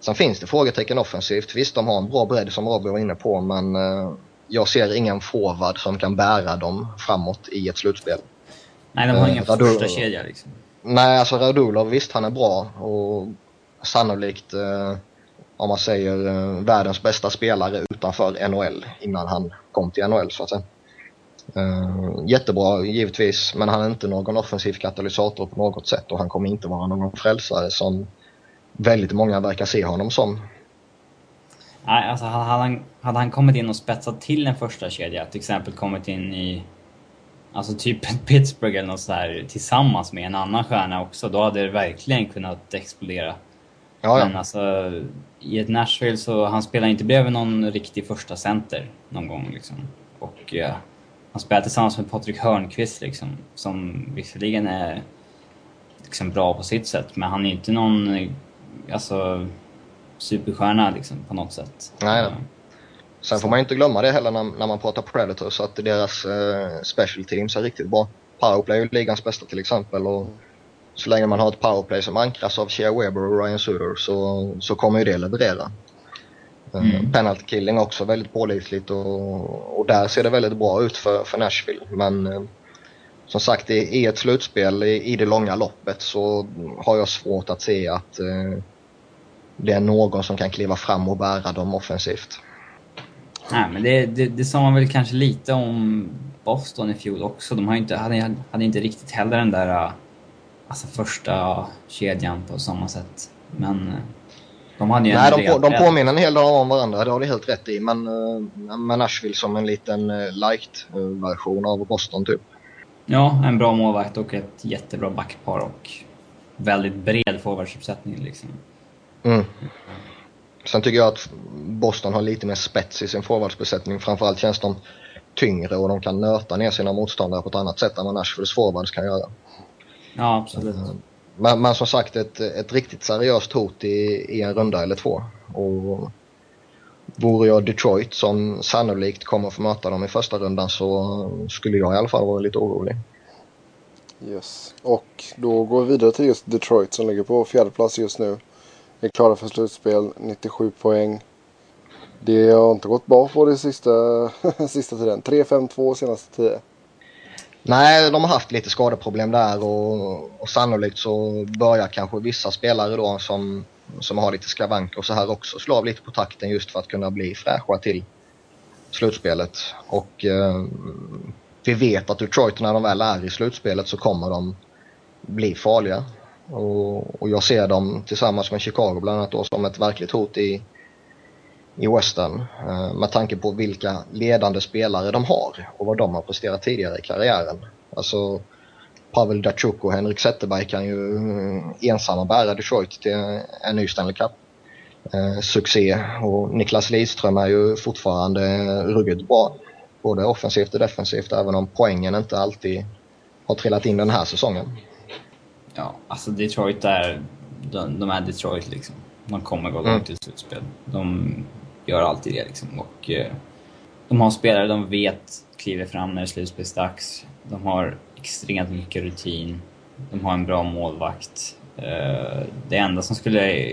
Sen finns det frågetecken offensivt. Visst, de har en bra bredd som Robin var inne på, men eh, jag ser ingen forward som kan bära dem framåt i ett slutspel. Nej, de har Eh, ingen vad då- första kedja liksom. Nej, alltså Radulov, visst han är bra och sannolikt, eh, om man säger eh, världens bästa spelare utanför NHL innan han kom till NHL så att säga. Eh, jättebra givetvis, men han är inte någon offensiv katalysator på något sätt och han kommer inte vara någon frälsare som väldigt många verkar se honom som. Nej, alltså hade han, hade han kommit in och spetsat till en första kedja, till exempel kommit in i Alltså typ Pittsburgh eller något så här tillsammans med en annan stjärna också, då hade det verkligen kunnat explodera. Ja, Men ja. alltså, i ett Nashville så han spelar inte bredvid någon riktig första center någon gång liksom. Och eh, han spelar tillsammans med Patrik Hörnqvist liksom, som visserligen är liksom bra på sitt sätt, men han är inte någon eh, alltså, superstjärna liksom på något sätt. Nej, nej. Sen får man inte glömma det heller när, när man pratar Predators att deras eh, special teams är riktigt bra. Powerplay är ju ligans bästa till exempel och så länge man har ett powerplay som ankras av Shea Weber och Ryan Suter så, så kommer ju det leverera. Eh, Mm. Penalty killing också väldigt pålitligt och, och där ser det väldigt bra ut för, för Nashville. Men eh, som sagt i, i ett slutspel i, i det långa loppet så har jag svårt att se att eh, det är någon som kan kliva fram och bära dem offensivt. Nej, men det, det, det sa man väl kanske lite om Boston i fjol också. De har inte, hade, hade inte riktigt heller den där... alltså första kedjan på samma sätt. Men eh, de hade ju Nej, de, på, de påminner en hel del om varandra, det har du helt rätt i. Men uh, med Nashville som en liten uh, light-version av Boston typ. Ja, en bra målvakt och ett jättebra backpar och väldigt bred forwardsuppsättning liksom. Mm. Sen tycker jag att Boston har lite mer spets i sin forwardsbesättning. Framförallt känns de tyngre och de kan nöta ner sina motståndare på ett annat sätt än vad Nashvilles forwards kan göra. Ja, absolut. Men, men som sagt ett, ett riktigt seriöst hot i, i en runda eller två. Och vore jag Detroit som sannolikt kommer få möta dem i första rundan så skulle jag i alla fall vara lite orolig. Yes. Och då går vi vidare till just Detroit som ligger på fjärde plats just nu. Är klara för slutspel, 97 poäng. Det har inte gått bra för det sista, sista tiden. 3-5-2 senaste 10. Nej, de har haft lite skadeproblem där och, och sannolikt så börjar kanske vissa spelare då som, som har lite skavanker och så här också slå av lite på takten just för att kunna bli fräscha till slutspelet. Och eh, vi vet att Detroit när de väl är i slutspelet så kommer de bli farliga. Och, och jag ser dem tillsammans med Chicago bland annat då som ett verkligt hot i, i Western. Eh, med tanke på vilka ledande spelare de har och vad de har presterat tidigare i karriären. Alltså Pavel Datsjuk och Henrik Zetterberg kan ju eh, ensamma bära Detroit till en ny Stanley Cup. Eh, succé och Niklas Lidström är ju fortfarande ruggigt bra. Både offensivt och defensivt även om poängen inte alltid har trillat in den här säsongen. Ja, alltså Detroit är... De, de är Detroit liksom. De kommer gå Mm. långt i slutspel. De gör alltid det liksom. Och eh, de har spelare de vet kliver fram när det är slutspelsdags. De har extremt mycket rutin. De har en bra målvakt. Eh, det enda som skulle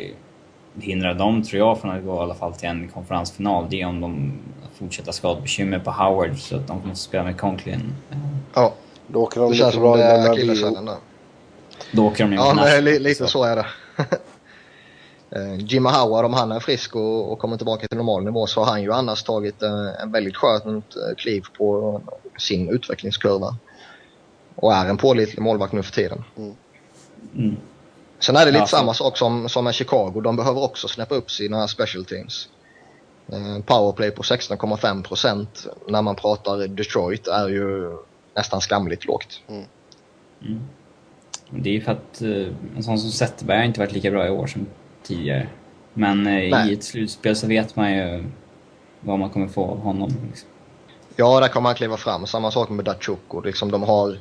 hindra dem, tror jag, från att gå i alla fall till en konferensfinal, det är om de fortsätter skadebekymmer på Howard så att de måste spela med Conklin. Ja, Då åker de det känns bra akilleshälen där. Då åker de ju Ja, lite så är det. Eh, Jimmy Howard, om han är frisk och, och kommer tillbaka till normal nivå så har han ju annars tagit eh, en väldigt skönt eh, kliv på sin utvecklingskurva. Och är en pålitlig målvakt nu för tiden. Mm. Sen är det lite Ja, samma sak som, som med Chicago. De behöver också snäppa upp sina special teams. Eh, powerplay på 16,5 procent när man pratar Detroit är ju nästan skamligt lågt. Mm. Det är ju för att en sån som Zetterberg har inte varit lika bra i år som tidigare. Men eh, Nej. i ett slutspel så vet man ju vad man kommer få av honom. Liksom. Ja, där kommer han kliva fram. Samma sak med Datsjuk. Liksom, de har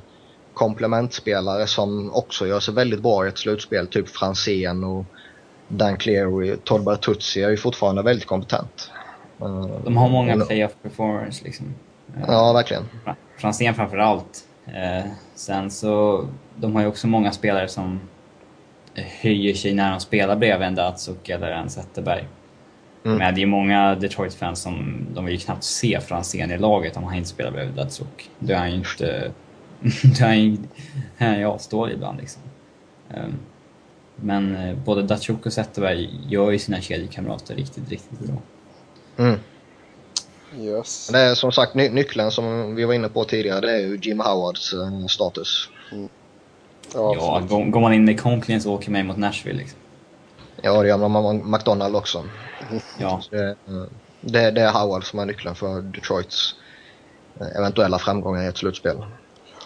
komplementspelare som också gör sig väldigt bra i ett slutspel. Typ Franzén och Dan Cleary. Todd Bertuzzi är ju fortfarande väldigt kompetent. De har många och- playoff performers liksom. Eh, Ja, verkligen. Fra- Franzén framför allt. Eh, sen så, de har ju också många spelare som höjer sig när de spelar bredvid en Datsuk eller en Zetterberg. Mm. Men det är många Detroit-fans som de vill ju knappt se Franzén i laget om han inte spelar bredvid Datsuk. Det är han ju inte... det är han ju... Han ibland liksom. Ehm, Men eh, både Datsuk och Zetterberg gör ju sina kedjekamrater riktigt, riktigt bra. Mm. Yes. Det är som sagt ny- nyckeln som vi var inne på tidigare. Det är ju Jim Howards eh, status. Ja, Ja, går, går man in med Conklin så åker man mot Nashville liksom. Ja, det gör man med McDonald också. Ja, Det, det, det är Howard som är nyckeln för Detroits eh, eventuella framgångar i ett slutspel.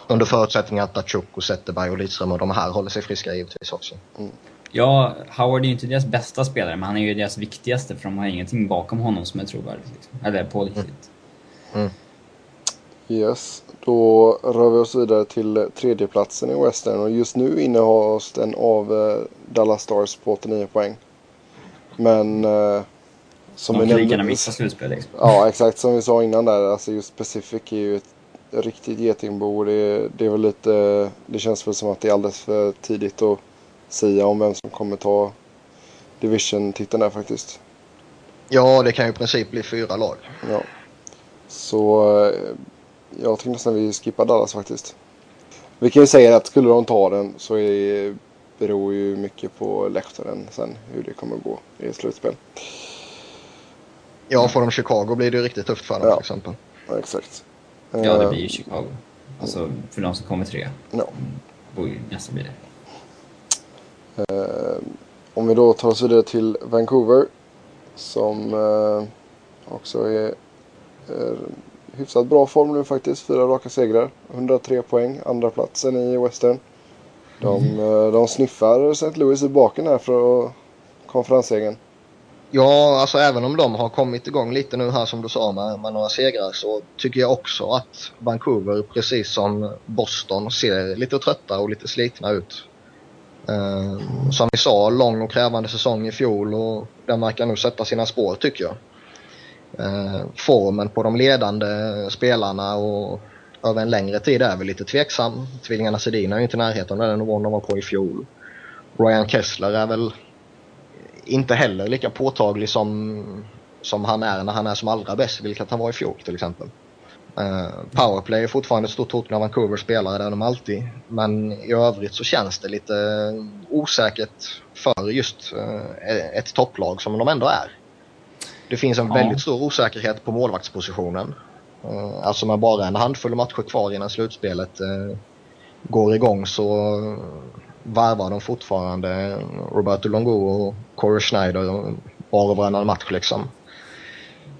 Under förutsättning att Datsjuk och Zetterberg och Lidström och de här håller sig friska givetvis också. Ja, Howard är ju inte deras bästa spelare, men han är ju deras viktigaste för de har ingenting bakom honom som är trovärdigt. Liksom. Eller pålitligt. Yes. Då rör vi oss vidare till tredjeplatsen i Western och just nu innehas den av eh, Dallas Stars på 89 poäng. Men eh, som De vi kan lika nämnde- gärna missa slutspel liksom. Ja, exakt som vi sa innan där. Alltså just Pacific är ju ett riktigt getingbo. Det, är- det är väl lite, det känns väl som att det är alldeles för tidigt att säga om vem som kommer ta division-titeln där faktiskt. Ja, det kan ju i princip bli fyra lag. Ja. Så eh, jag tycker nästan vi skippar Dallas faktiskt. Vi kan ju säga att skulle de ta den så är, beror ju mycket på läktaren sen hur det kommer gå i slutspel. Ja, får de Chicago blir det ju riktigt tufft för dem Ja. till exempel. Ja, exakt. Ja, det Eh, blir ju Chicago. Alltså, för de som kommer tre. Ja. Borde ju nästan bli det. Eh, om vi då tar oss vidare till Vancouver. Som eh, också är, är hyfsat bra form nu faktiskt. Fyra raka segrar. 103 poäng. Andra platsen i Western. De, mm. de sniffar St. Louis i baken här för konferenssegern. Ja, alltså även om de har kommit igång lite nu här som du sa med, med några segrar så tycker jag också att Vancouver precis som Boston ser lite trötta och lite slitna ut. Eh, som vi sa, lång och krävande säsong i fjol och den verkar nu sätta sina spår tycker jag. Eh, formen på de ledande spelarna och över en längre tid är väl lite tveksam. Tvillingarna Sedin är ju inte i närheten av den nivån de var på i fjol. Ryan Kessler är väl inte heller lika påtaglig som, som han är när han är som allra bäst, vilket han var i fjol till exempel. Uh, powerplay är fortfarande ett stort hot när Vancouver spelar, det är de alltid. Men i övrigt så känns det lite osäkert för just uh, ett topplag som de ändå är. Det finns en ja. väldigt stor osäkerhet på målvaktspositionen. Uh, alltså med bara en handfull matcher kvar innan slutspelet går igång så varvar de fortfarande Roberto Longo och Corey Schneider var och varannan match liksom.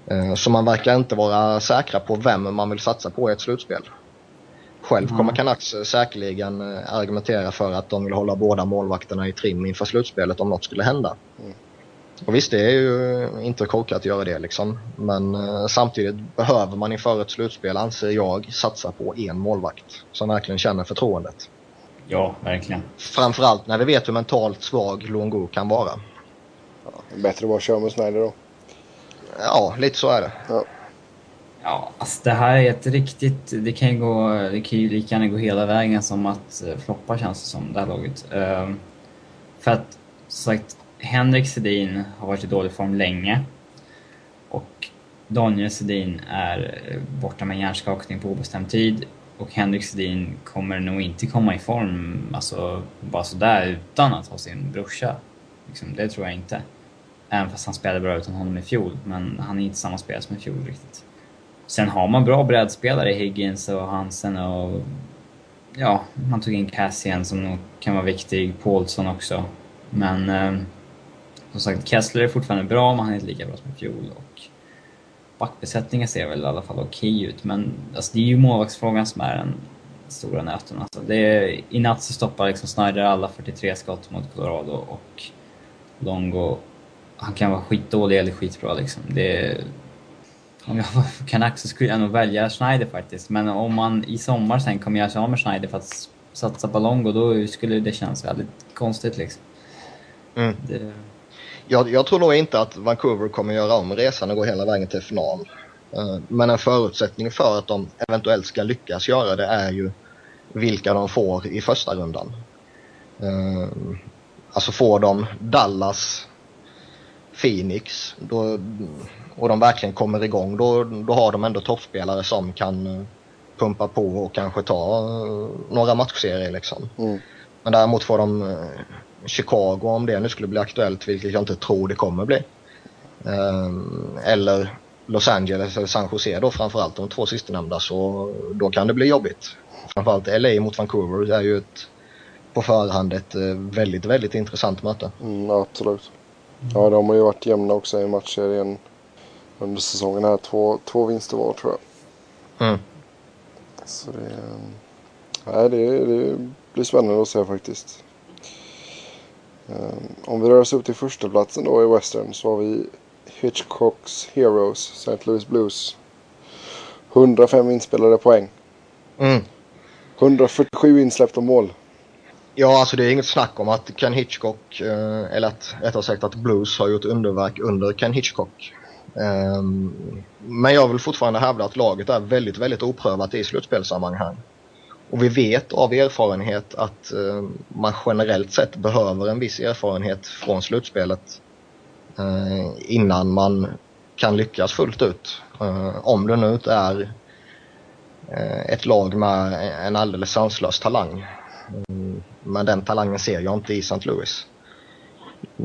Eh, så man verkar inte vara säkra på vem man vill satsa på i ett slutspel. Själv kommer mm. Canucks säkerligen eh, argumentera för att de vill hålla båda målvakterna i trim inför slutspelet om något skulle hända. Och visst, det är ju inte korkat att göra det liksom. Men eh, samtidigt behöver man inför ett slutspel, anser jag, satsa på en målvakt som verkligen känner förtroendet. Ja, verkligen. Framförallt när vi vet hur mentalt svag Luongo kan vara. Ja, bättre att bara köra med Snyder då. Ja, lite så är det. Ja. Ja, alltså det här är ett riktigt... Det kan ju, gå, det kan ju lika gärna gå hela vägen som att uh, floppa känns det som, det här laget. Uh, för att, som sagt, Henrik Sedin har varit i dålig form länge. Och Daniel Sedin är eh, borta med hjärnskakning på obestämd tid. Och Henrik Sedin kommer nog inte komma i form alltså, bara sådär utan att ha sin brorsa. Liksom, det tror jag inte. Även fast han spelade bra utan honom i fjol, men han är inte samma spelare som i fjol riktigt. Sen har man bra breddspelare, Higgins och Hansen och... Ja, man tog in Cassian som nog kan vara viktig, Paulsson också. Men... Eh, som sagt, Kessler är fortfarande bra, men han är inte lika bra som i fjol. Och backbesättningen ser väl i alla fall okej ut, men alltså, det är ju målvaktsfrågan som är den stora nöten. Alltså, det är, I natt så stoppar liksom Snyder alla 43 skott mot Colorado och Longo, han kan vara skitdålig eller skitbra liksom. Det, om jag var Canucks så skulle jag nog välja Schneider faktiskt, men om man i sommar sen kommer göra sig av med Schneider för att satsa på Longo, då skulle det kännas väldigt konstigt liksom. Mm. Det, jag, jag, tror nog inte att Vancouver kommer göra om resan och gå hela vägen till final. Uh, men en förutsättning för att de eventuellt ska lyckas göra det är ju vilka de får i första rundan. Uh, alltså får de Dallas, Phoenix då, och de verkligen kommer igång då, då har de ändå toppspelare som kan uh, pumpa på och kanske ta några matchserier liksom. Mm. Men däremot får de Chicago om det nu skulle bli aktuellt, vilket jag inte tror det kommer bli. Ehm, eller Los Angeles eller San Jose då framförallt, de två sistnämnda, så då kan det bli jobbigt. Framförallt LA mot Vancouver det är ju ett, på förhand ett eh, väldigt, väldigt intressant möte. Mm, absolut. Ja, de har ju varit jämna också i matchserien under säsongen här. Två, två vinster var tror jag. Mm. Så det, nej, det, det blir spännande att se faktiskt. Ehm, om vi rör oss upp till första platsen då i Western så har vi Hitchcocks Heroes, St. Louis Blues. 105 inspelade poäng. Mm. 147 insläppta mål. Ja, alltså det är inget snack om att Ken Hitchcock, eh, eller att rättare sagt att Blues har gjort underverk under Ken Hitchcock. Um, men jag vill fortfarande hävda att laget är väldigt, väldigt oprövat i slutspelssammanhang. Och vi vet av erfarenhet att eh, man generellt sett behöver en viss erfarenhet från slutspelet eh, innan man kan lyckas fullt ut. Eh, om det nu inte är eh, ett lag med en alldeles sanslös talang. Mm, men den talangen ser jag inte i St. Louis.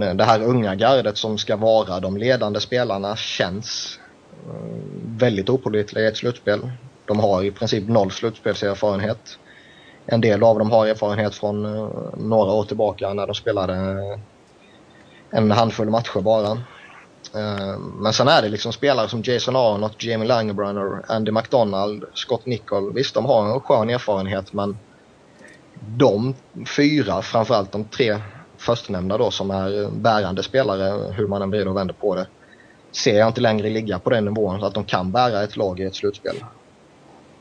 Eh, det här unga gardet som ska vara de ledande spelarna känns eh, väldigt opålitliga i ett slutspel. De har i princip noll slutspelserfarenhet. En del av dem har erfarenhet från eh, några år tillbaka när de spelade eh, en handfull matcher bara. Eh, men sen är det liksom spelare som Jason Arnott, Jamie Langebrunner, Andy McDonald, Scott Nicol. Visst, de har en skön erfarenhet men de fyra, framförallt de tre förstnämnda då som är bärande spelare, hur man än vrider och vänder på det, ser jag inte längre ligga på den nivån så att de kan bära ett lag i ett slutspel.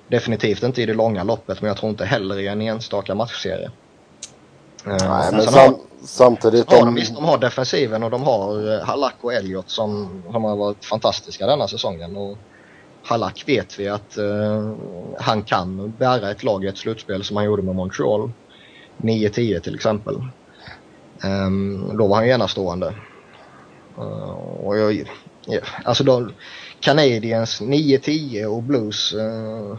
Definitivt inte i det långa loppet men jag tror inte heller i en enstaka matchserie. Eh, Nej, men sam har, samtidigt... Har de, visst, de har defensiven och de har eh, Halak och Elliot som, som har varit fantastiska denna säsongen. Och Halak vet vi att uh, han kan bära ett lag i ett slutspel som han gjorde med Montreal. 9-10 till exempel. Um, då var han ju enastående. Uh, och jag, yeah, alltså då, Canadiens 9-10 och Blues, uh,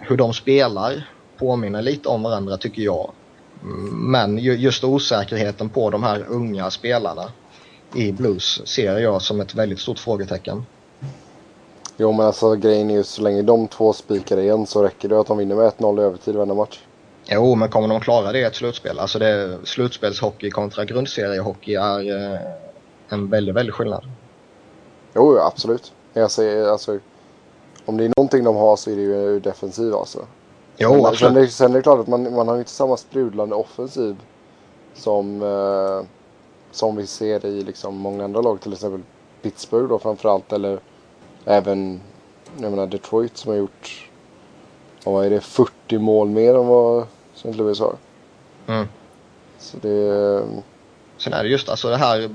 hur de spelar påminner lite om varandra tycker jag. Men just osäkerheten på de här unga spelarna i Blues ser jag som ett väldigt stort frågetecken. Jo men alltså grejen är ju så länge de två spikar igen så räcker det att de vinner med 1-0 i övertid varje match. Jo, men kommer de klara det i ett slutspel? Alltså det, slutspelshockey kontra grundseriehockey är eh, en väldigt, väldigt skillnad. Jo, absolut. Jag säger, alltså, om det är någonting de har så är det ju defensiv alltså. Jo, sen, absolut. Sen, sen är det klart att man, man har inte samma sprudlande offensiv som, eh, som vi ser i liksom många andra lag. Till exempel Pittsburgh då framförallt. Eller även jag menar Detroit som har gjort vad är det, 40 mål mer än vad St. Louis har. Mm. Så det... Sen är det just alltså det här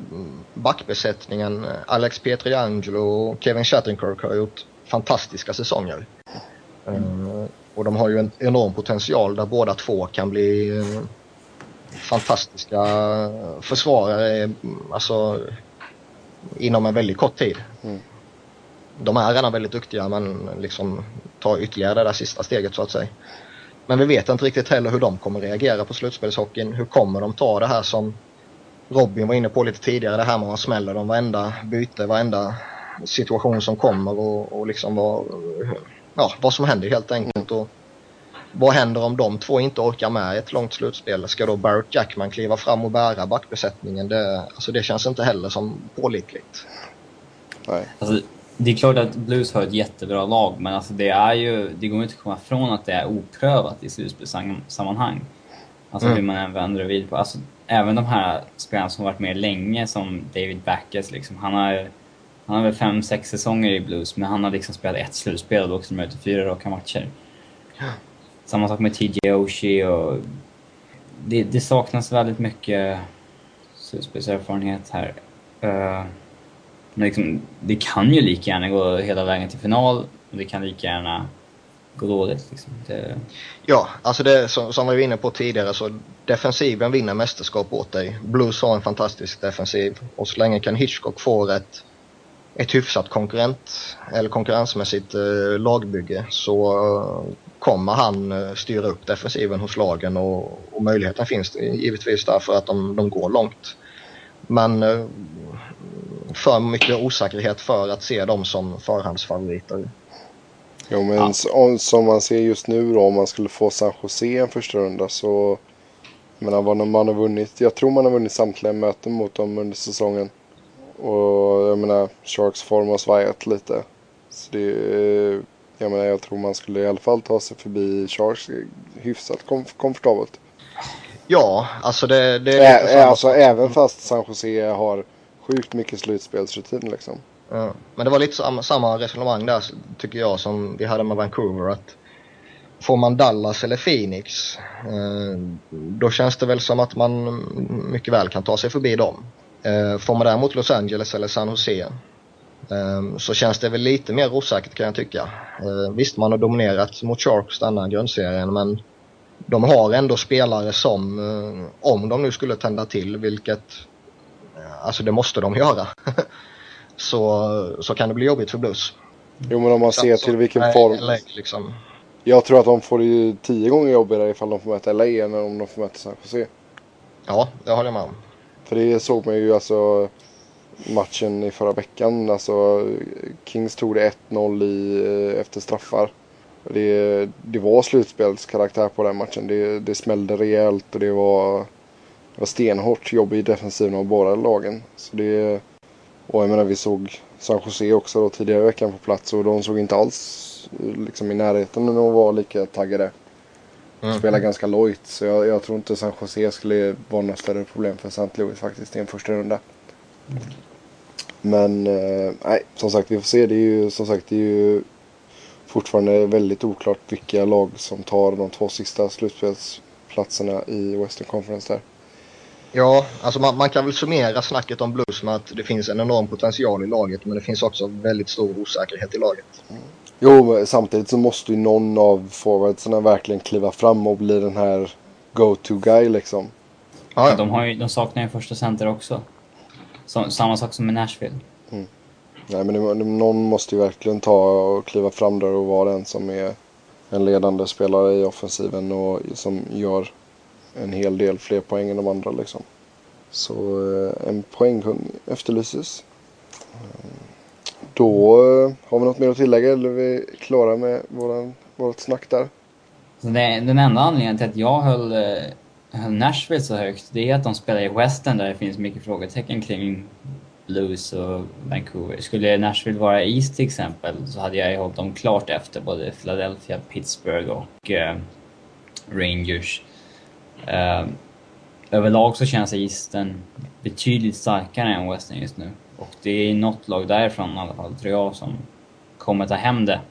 backbesättningen. Alex Pietrangelo och Kevin Shattenkirk har gjort fantastiska säsonger. Mm. Och de har ju en enorm potential där båda två kan bli uh, fantastiska försvarare alltså, inom en väldigt kort tid. Mm. De är redan väldigt duktiga men liksom tar ytterligare det där sista steget så att säga. Men vi vet inte riktigt heller hur de kommer reagera på slutspelshockeyn. Hur kommer de ta det här som Robin var inne på lite tidigare, det här med att man smäller dem varenda byte, varenda situation som kommer och, och liksom vad, ja, vad som händer helt enkelt. Och vad händer om de två inte orkar med ett långt slutspel? Ska då Barrett Jackman kliva fram och bära backbesättningen? Det, alltså det känns inte heller som pålitligt. Nej. Alltså, det är klart att Blues har ett jättebra lag, men alltså det är ju, det går inte att komma ifrån att det är oprövat i slutspelssammanhang. Alltså mm. hur man än vänder och vid på. Alltså, även de här spelarna som varit med länge, som David Backes, liksom, han har han har väl fem, sex säsonger i Blues, men han har liksom spelat ett slutspel och då också med fyra raka matcher. Samma sak med TJ Oshie och det, det, saknas väldigt mycket slutspelserfarenhet här. Uh, men liksom, det kan ju lika gärna gå hela vägen till final och det kan lika gärna gå dåligt. Liksom. Det... Ja, alltså det som, som vi var inne på tidigare så defensiven vinner mästerskap åt dig. Blues har en fantastisk defensiv och så länge kan Hitchcock få ett, ett hyfsat konkurrent eller konkurrensmässigt eh, lagbygge så eh, kommer han eh, styra upp defensiven hos lagen och, och möjligheten finns givetvis därför att de, de går långt. Men eh, för mycket osäkerhet för att se dem som förhandsfavoriter. Jo, men ja. som, som man ser just nu då, om man skulle få San Jose en första runda så... Jag menar, vad man har vunnit. Jag tror man har vunnit samtliga möten mot dem under säsongen. Och jag menar, Sharks form har svajat lite. Så det... Jag menar, jag tror man skulle i alla fall ta sig förbi Sharks hyfsat kom komfortabelt. Ja, alltså det... det är Ä alltså även fast San Jose har sjukt mycket slutspelsrutin liksom. Ja. Men det var lite samma, samma resonemang där tycker jag som vi hade med Vancouver. att Får man Dallas eller Phoenix eh, då känns det väl som att man mycket väl kan ta sig förbi dem. Eh, får man däremot Los Angeles eller San Jose eh, så känns det väl lite mer osäkert kan jag tycka. Eh, visst, man har dominerat mot Sharks denna grundserien men de har ändå spelare som, eh, om de nu skulle tända till, vilket alltså det måste de göra. så, så kan det bli jobbigt för Blues. Jo men om man ser till vilken nej, form. Liksom. Jag tror att de får det ju tio gånger jobbigare ifall de får möta LA än om de får möta San Jose. Ja, det håller jag med om. För det såg man ju alltså matchen i förra veckan. Alltså Kings tog det 1-0 i, eh, efter straffar. Det, det var slutspelskaraktär på den matchen. Det, det smällde rejält och det var, det var stenhårt jobb i defensiven av båda lagen. Så det, och jag menar vi såg San Jose också då tidigare i veckan på plats och de såg inte alls liksom i närheten när de var lika taggade. Mm. Spelar ganska lojt så jag, jag, tror inte San Jose skulle vara något större problem för St. Louis faktiskt i en första runda. Mm. Men eh, nej, som sagt vi får se. Det är ju som sagt det är ju fortfarande väldigt oklart vilka lag som tar de två sista slutspelsplatserna i Western Conference där. Ja, alltså man, man, kan väl summera snacket om Blues med att det finns en enorm potential i laget men det finns också väldigt stor osäkerhet i laget. Mm. Jo, samtidigt så måste ju någon av forwardsarna verkligen kliva fram och bli den här go-to-guy liksom. Ja, ja. De, har ju, de saknar ju första center också. Så, samma sak som med Nashville. Mm. Nej, men det, någon måste ju verkligen ta och kliva fram där och vara den som är en ledande spelare i offensiven och som gör en hel del fler poäng än de andra liksom. Så eh, en poängkung efterlyses. Då eh, har vi något mer att tillägga eller är vi klara med våran, vårt snack där? Så det, den enda anledningen till att jag höll, eh, höll Nashville så högt, det är att de spelar i Western där det finns mycket frågetecken kring Blues och Vancouver. Skulle Nashville vara East till exempel så hade jag hållit dem klart efter både Philadelphia, Pittsburgh och eh, Rangers. Eh, överlag så känns Eastern betydligt starkare än Western just nu. Och det är något lag därifrån i alla fall, tror jag, som kommer ta hem det.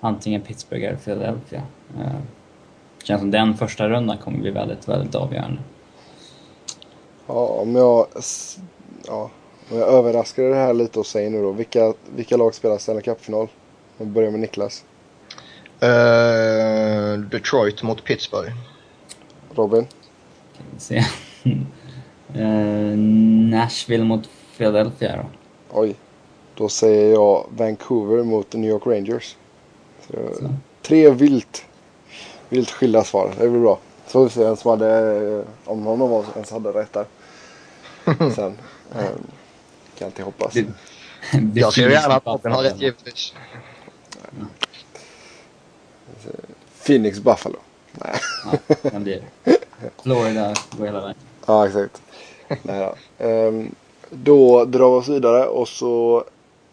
Antingen Pittsburgh eller Philadelphia. Det eh, känns som den första rundan kommer bli väldigt, väldigt avgörande. Ja, om jag, ja, om jag överraskar det här lite och säger nu då. Vilka, vilka lag spelar Stanley Cup-final? Vi börjar med Niklas. Uh, Detroit mot Pittsburgh. Robin? Kan vi se. uh, Nashville mot Philadelphia då? Oj. Då säger jag Vancouver mot New York Rangers. Så, så. Tre vilt, vilt skilda svar. Det blir bra. Så får vi se vem som hade, om någon av oss ens hade rätt där. Sen. Um, kan alltid hoppas. Det, det jag ser gärna att Robin har rätt givetvis. Phoenix Buffalo. Nej. Ja, den blir Florida går hela vägen. Ja, exakt. Nej, då. Um, då drar vi oss vidare och så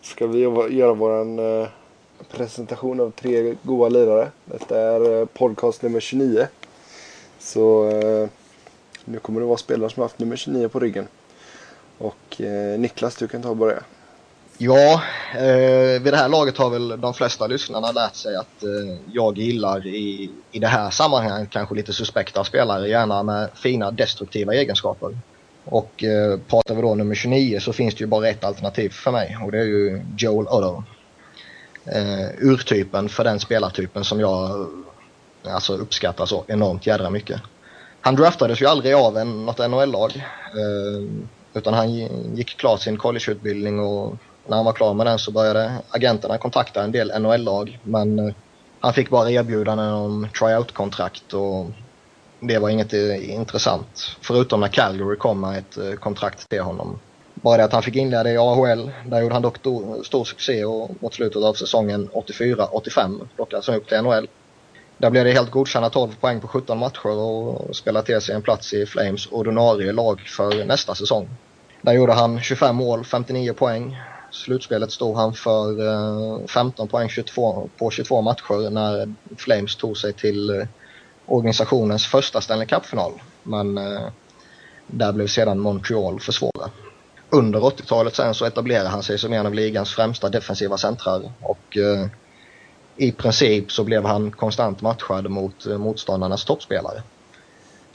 ska vi göra vår eh, presentation av tre goa lirare. Detta är eh, podcast nummer 29. Så eh, nu kommer det vara spelare som har haft nummer 29 på ryggen. Och Niklas, du kan ta och börja. Ja, eh, vid det här laget har väl de flesta lyssnarna lärt sig att eh, jag gillar i, i det här sammanhanget kanske lite suspekta spelare, gärna med fina destruktiva egenskaper. Och eh, pratar vi då nummer 29 så finns det ju bara ett alternativ för mig och det är ju Joel Otto. Eh, urtypen för den spelartypen som jag eh, alltså, uppskattar så enormt jädra mycket. Han draftades ju aldrig av en, något NHL-lag. Eh, utan han gick klart sin collegeutbildning och när han var klar med den så började agenterna kontakta en del NHL-lag. Men eh, han fick bara erbjudanden om tryout-kontrakt och det var inget eh, intressant. Förutom när Calgary kom med ett eh, kontrakt till honom. Bara det att han fick inleda i AHL. Där gjorde han dock stor succé och mot slutet av säsongen 84-85 plockades han upp till NHL. Där blev det helt godkända 12 poäng på 17 matcher och spelade till sig en plats i Flames ordinarie lag för nästa säsong. Där gjorde han 25 mål, 59 poäng. Slutspelet stod han för eh, 15 poäng 22, på 22 matcher när Flames tog sig till organisationens första Stanley Cup-final. Men eh, där blev sedan Montreal för svåra. Under 80-talet sen så etablerade han sig som en av ligans främsta defensiva centrar och eh, i princip så blev han konstant matchad mot eh, motståndarnas toppspelare.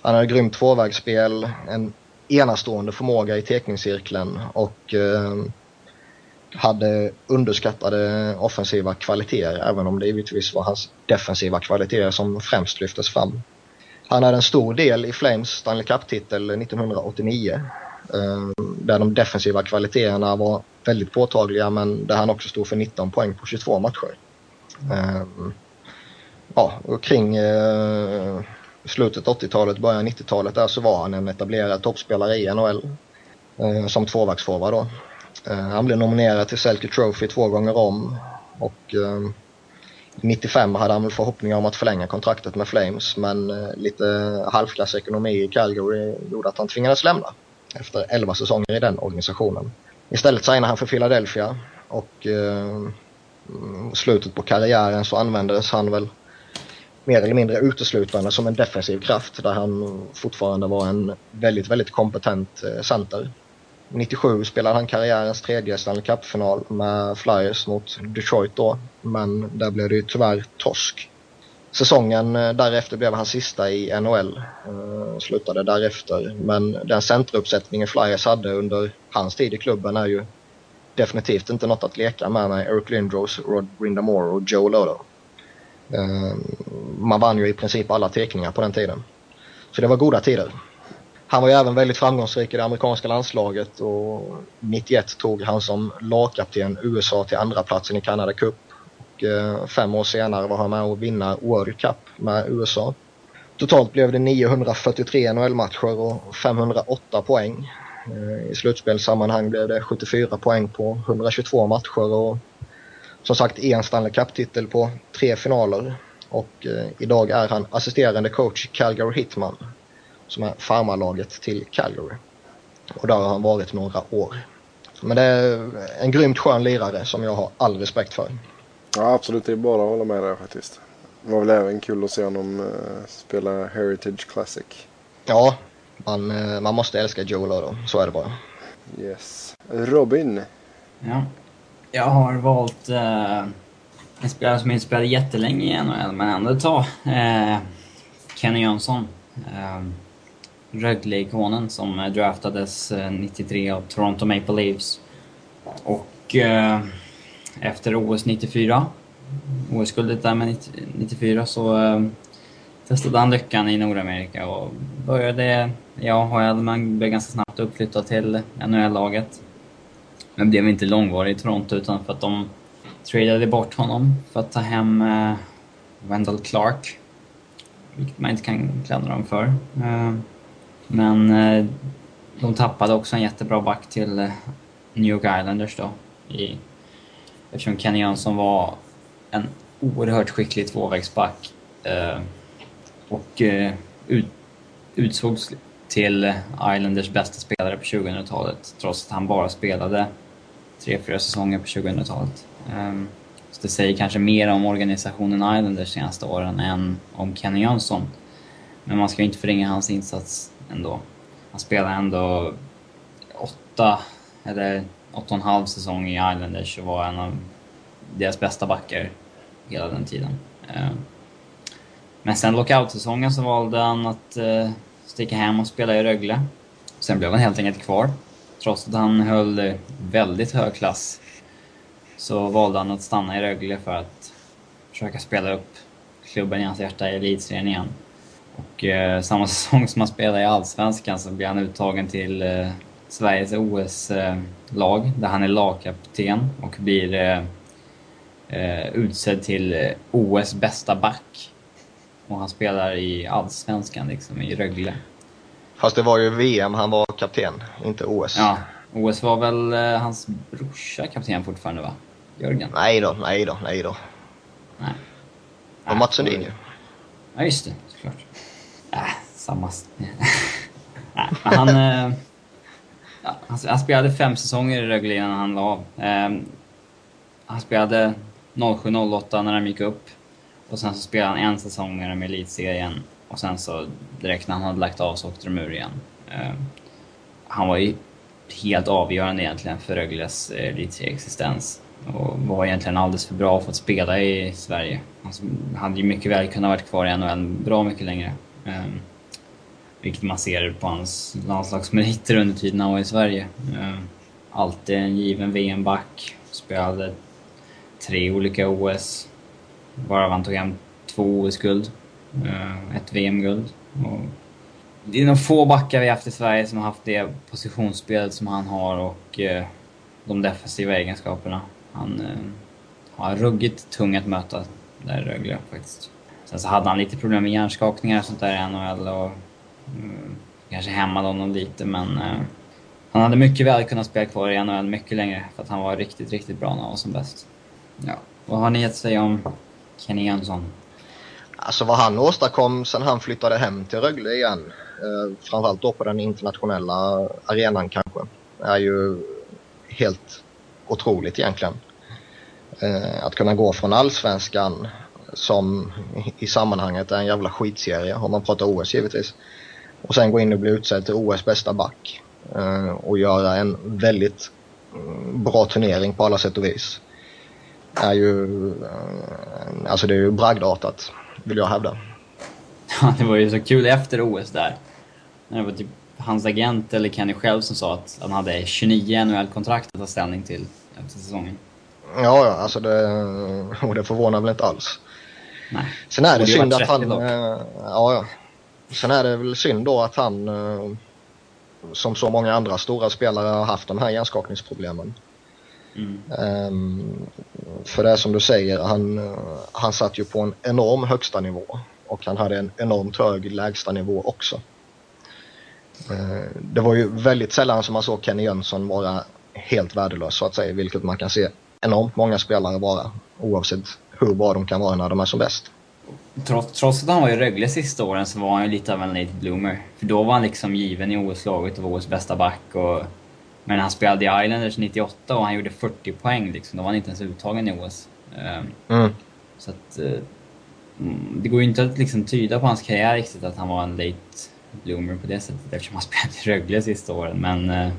Han hade grymt tvåvägsspel, en enastående förmåga i tekningscirkeln och eh, hade underskattade offensiva kvaliteter även om det givetvis var hans defensiva kvaliteter som främst lyftes fram. Han hade en stor del i Flames Stanley Cup-titel 1989 eh, där de defensiva kvaliteterna var väldigt påtagliga men där han också stod för 19 poäng på 22 matcher. Eh, ja, och kring eh, slutet 80-talet, början 90-talet där så var han en etablerad toppspelare i NHL som tvåvägsforward då. Eh, han blev nominerad till Selke Trophy två gånger om och eh, 95 hade han väl förhoppningar om att förlänga kontraktet med Flames men eh, lite halvklass ekonomi i Calgary gjorde att han tvingades lämna efter 11 säsonger i den organisationen. Istället signade han för Philadelphia och eh, slutet på karriären så användes han väl mer eller mindre uteslutande som en defensiv kraft där han fortfarande var en väldigt, väldigt kompetent center. 97 spelade han karriärens tredje Stanley Cup-final med Flyers mot Detroit då, men där blev det ju tyvärr torsk. Säsongen eh, därefter blev han sista i NHL, uh, eh, slutade därefter, men den centeruppsättningen Flyers hade under hans tid i klubben är ju definitivt inte något att leka med med Eric Lindros, Rod Brindamore och Joe Lodo. Uh, eh, man vann ju i princip alla teckningar på den tiden. Så det var goda tider. Han var ju även väldigt framgångsrik i det amerikanska landslaget och 91 tog han som lagkapten USA till andra platsen i Canada Cup. Och eh, fem år senare var han med och vinna World Cup med USA. Totalt blev det 943 NHL-matcher och 508 poäng. Eh, I slutspelssammanhang blev det 74 poäng på 122 matcher och som sagt en Stanley Cup-titel på tre finaler. Och eh, idag är han assisterande coach i Calgary Hitman som är farmarlaget till Calgary. Och där har han varit några år. Men det är en grymt skön lirare som jag har all respekt för. Ja absolut, det är bara att hålla med där faktiskt. Det var väl även kul att se honom uh, spela Heritage Classic. Ja, man, uh, man måste älska Joe då. Så är det bara. Yes. Robin. Ja. Jag har valt uh, en spelare som inte spelade jättelänge i NHL, men ändå ett tag. Kenny Jönsson. Rögle-ikonen som eh, draftades eh, 93 av Toronto Maple Leafs. Och eh, efter OS 94, OS-guldet där med 94, så eh, testade han lyckan i Nordamerika och började i AHL men blev ganska snabbt uppflyttad till NHL-laget. Men blev inte långvarig i Toronto utan för att de tradade bort honom för att ta hem eh, Wendell Clark. Vilket man inte kan klandra dem för. Eh, men eh, de tappade också en jättebra back till eh, New York Islanders då. I, eftersom Kenny Jönsson var en oerhört skicklig tvåvägsback. Eh, och eh, ut, utsågs till Islanders bästa spelare på 2000-talet trots att han bara spelade tre, fyra säsonger på 2000-talet. Ehm, så det säger kanske mer om organisationen Islanders senaste åren än om Kenny Jönsson. Men man ska ju inte förringa hans insats ändå. Han spelade ändå åtta, eller åtta och en halv säsong i Islanders och var en av deras bästa backar hela den tiden. Eh, men sen lockout-säsongen så valde han att eh, sticka hem och spela i Rögle. Sen blev han helt enkelt kvar. Trots att han höll väldigt hög klass så valde han att stanna i Rögle för att försöka spela upp klubben i hans hjärta i elitserien igen. Och eh, samma säsong som han spelade i Allsvenskan så blir han uttagen till eh, Sveriges OS-lag, där han är lagkapten och blir eh, eh utsedd till eh, OS bästa back. Och han spelar i Allsvenskan, liksom, i Rögle. Fast det var ju VM han var kapten, inte OS. Ja, OS var väl eh, hans brorsa kapten fortfarande, va? Jörgen? Nej då, nej då, nej då. Nej. Och Mats Sundin ju. Ja, just det. Äh, samma... äh, han, äh, han, han, spelade fem säsonger i Rögle innan han la av. Äh, han spelade 07-08 när de gick upp. Och sen så spelade han en säsong med dem i elitserien. Och sen så direkt när han hade lagt av så åkte de ur igen. Äh, han var ju helt avgörande egentligen för Rögles eh, elitserieexistens. Och var egentligen alldeles för bra för att spela i Sverige. Alltså, han hade ju mycket väl kunnat varit kvar i NHL bra mycket längre. Um, vilket man ser på hans landslagsmeriter under tiden han var i Sverige. Um, alltid en given VM-back. Spelade tre olika OS. Varav han tog hem två OS-guld. Uh, ehm, ett VM-guld. Det är nog få backar vi haft i Sverige som har haft det positionsspelet som han har och uh, de defensiva egenskaperna. Han uh, har ruggigt tung att möta där i Rögle faktiskt. Sen så hade han lite problem med hjärnskakningar och sånt där i NHL och mm, kanske hämmade honom lite men eh, han hade mycket väl kunnat spela kvar i NHL mycket längre för att han var riktigt, riktigt bra när han var som bäst. Ja, vad har ni att säga om Kenny Jönsson? Alltså vad han åstadkom sen han flyttade hem till Rögle igen, eh, framförallt då på den internationella arenan kanske, är ju helt otroligt egentligen. Eh, att kunna gå från allsvenskan som i sammanhanget är en jävla skitserie om man pratar OS givetvis. Och sen gå in och bli utsedd till OS bästa back. Eh, och göra en väldigt mm, bra turnering på alla sätt och vis. Är ju, eh, alltså det är ju bragdartat vill jag hävda. Ja, det var ju så kul efter OS där. När det var typ hans agent eller Kenny själv som sa att han hade 29 NHL-kontrakt att ta ställning till efter säsongen. Ja, ja, alltså det, och det förvånar väl inte alls. Nej. Sen är det ju synd att han... 30 dock. eh, Ja. Sen är det väl synd då att han, eh, som så många andra stora spelare, har haft de här hjärnskakningsproblemen. Mm. Ehm, för det är som du säger, han, eh, han satt ju på en enorm högsta nivå och han hade en enormt hög lägsta nivå också. Eh, det var ju väldigt sällan som man såg Kenny Jönsson vara helt värdelös så att säga, vilket man kan se enormt många spelare vara oavsett hur bra de kan vara när de är som bäst. Trots, trots att han var i Rögle sista åren så var han ju lite av en late bloomer. För då var han liksom given i OS-laget och var OS bästa back och... Men han spelade i Islanders 98 och han gjorde 40 poäng liksom. Då var han inte ens uttagen i OS. Ehm, Mm. Så att... eh, mm, det går ju inte att liksom tyda på hans karriär riktigt att han var en late bloomer på det sättet eftersom han spelade i Rögle sista åren. Men... eh,